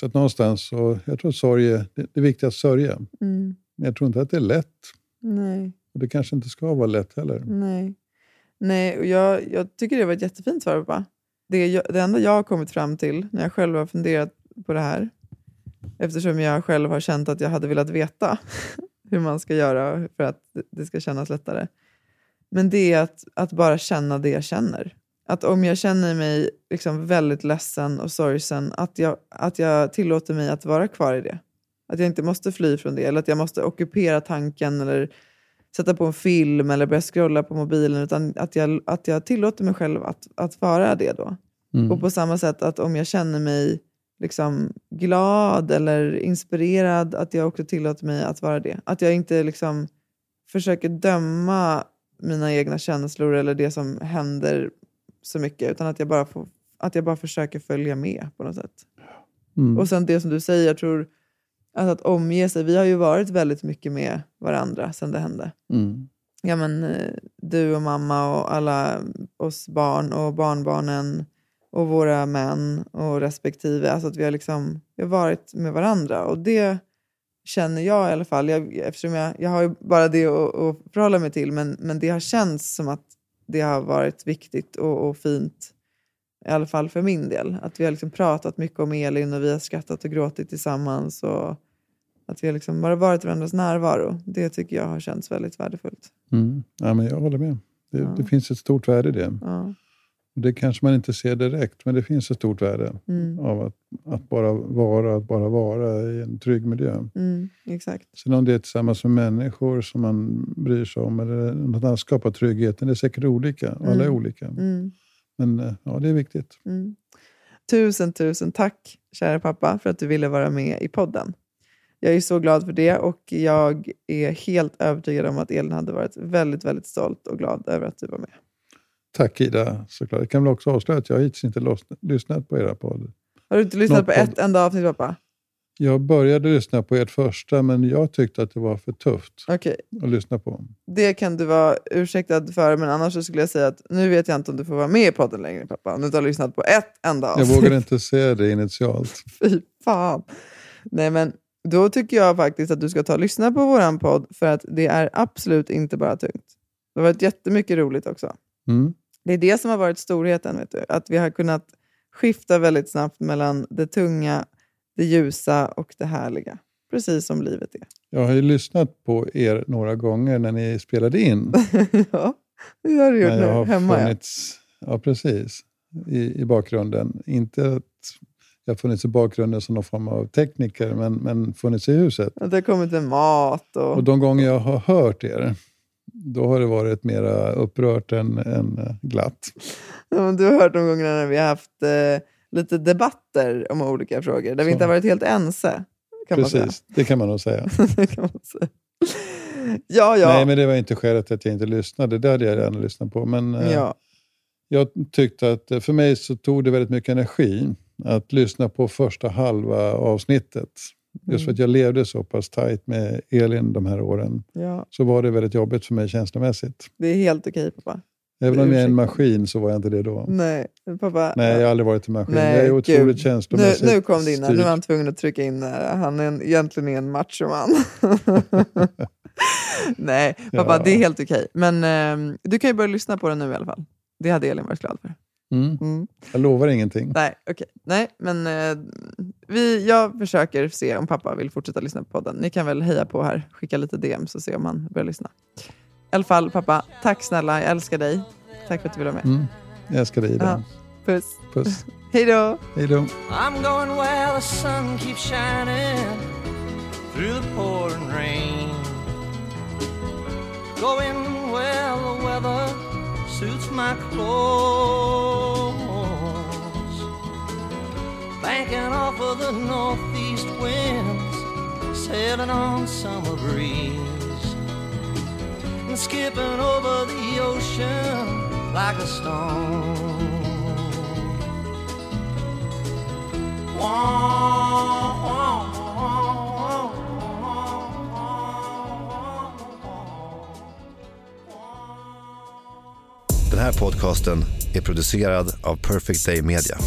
Så att någonstans, så, jag tror sorg är, det, det är viktigt att sörja. Mm. Men jag tror inte att det är lätt. Nej. Och det kanske inte ska vara lätt heller. Nej, Nej och jag, jag tycker det var ett jättefint svar pappa. Det, jag, det enda jag har kommit fram till när jag själv har funderat på det här, eftersom jag själv har känt att jag hade velat veta hur man ska göra för att det- det ska kännas lättare. Men det är att, att bara känna det jag känner. Att om jag känner mig liksom väldigt ledsen och sorgsen, att jag, att jag tillåter mig att vara kvar i det. Att jag inte måste fly från det eller att jag måste ockupera tanken eller sätta på en film eller börja scrolla på mobilen utan att jag, att jag tillåter mig själv att, att vara det då. Mm. Och på samma sätt att om jag känner mig liksom glad eller inspirerad att jag också tillåter mig att vara det. Att jag inte liksom försöker döma mina egna känslor eller det som händer så mycket utan att jag bara, får, att jag bara försöker följa med på något sätt. Mm. Och sen det som du säger, jag tror att, att omge sig. Vi har ju varit väldigt mycket med varandra sedan det hände. Mm. Ja, men, eh, du och mamma och alla oss barn och barnbarnen och våra män och respektive. Alltså att vi har, liksom, vi har varit med varandra. Och det känner jag i alla fall, jag, eftersom jag, jag har ju bara det att, att förhålla mig till, men, men det har känts som att det har varit viktigt och, och fint, i alla fall för min del. Att vi har liksom pratat mycket om Elin och vi har skrattat och gråtit tillsammans. Och att vi har liksom bara varit varandras närvaro. Det tycker jag har känts väldigt värdefullt. Mm. Ja, men jag håller med. Det, Ja. det finns ett stort värde i det. Ja. Det kanske man inte ser direkt, men det finns ett stort värde Mm. av att, att bara vara, att bara vara i en trygg miljö. Mm, exakt. Sen om det är tillsammans med människor som man bryr sig om eller något annat skapar tryggheten, det är säkert olika. och Alla är Mm. olika. Mm. Men eh, ja, det är viktigt. Mm. Tusen, tusen tack, kära pappa, för att du ville vara med i podden. Jag är så glad för det och jag är helt övertygad om att Elin hade varit väldigt, väldigt stolt och glad över att du var med. Tack Ida, såklart. Jag kan väl också avslöja att jag hittills inte lyssnat på era podd. Har du inte lyssnat Något på podd. ett enda avsnitt, pappa? Jag började lyssna på ert första, men jag tyckte att det var för tufft Okej, att lyssna på. det kan du vara ursäktad för, men annars så skulle jag säga att nu vet jag inte om du får vara med i podden längre, pappa. Om du inte har lyssnat på ett enda Jag avsnitt. vågade inte säga det initialt. Fy fan. Nej, men då tycker jag faktiskt att du ska ta och lyssna på våran podd, för att det är absolut inte bara tungt. Det har varit jättemycket roligt också. Mm. Det är det som har varit storheten, vet du. att vi har kunnat skifta väldigt snabbt mellan det tunga, det ljusa och det härliga. Precis som livet är. Jag har ju lyssnat på er några gånger när ni spelade in. ja, det har du gjort nu har hemma. Ja. funnits, ja. precis, i, i bakgrunden. Inte att jag har funnits i bakgrunden som någon form av tekniker, men, men funnits i huset. Att det har kommit en mat och... Och de gånger jag har hört er, då har det varit mera upprört än, än glatt. Ja, du har hört de gångerna när vi har haft eh, lite debatter om olika frågor, där vi Så. inte har varit helt ense. Precis, det kan man nog säga. Man säga. Ja, ja. Nej, men det var inte skälet till att jag inte lyssnade. Det hade jag gärna lyssnat på. Men eh, ja. jag tyckte att eh, för mig så tog det väldigt mycket energi att lyssna på första halva avsnittet. Just för Mm. att jag levde så pass tajt med Elin de här åren. ja, Så var det väldigt jobbigt för mig känslomässigt. det är helt okej pappa. Även om jag är en maskin så var jag inte det då. Nej, pappa. Nej, jag har aldrig varit en maskin. Nej, jag är otroligt gud. känslomässigt nu, nu kom det in här. Nu var han tvungen att trycka in där. Han är en, egentligen är en machoman. Nej, pappa, Ja. det är helt okej. Men ehm, du kan ju börja lyssna på den nu i alla fall. Det hade Elin varit glad för. Mm. Mm. Jag lovar ingenting. Nej, okej. Nej, men eh, vi, jag försöker se om pappa vill fortsätta lyssna på podden. Ni kan väl heja på här, skicka lite DMs och se om han börjar lyssna. I alla fall, pappa, tack snälla. Jag älskar dig. Tack för att du ville vara med. Mm. Jag älskar dig Ida. Ja. Puss. Puss. Hej då! Hej då. I'm going where the sun keeps shining through the pouring rain. Going where the weather suits my clothes. Banking off of the northeast winds, sailing on summer breeze. And skipping over the ocean like a stone. Den här podcasten är producerad av Perfect Day Media.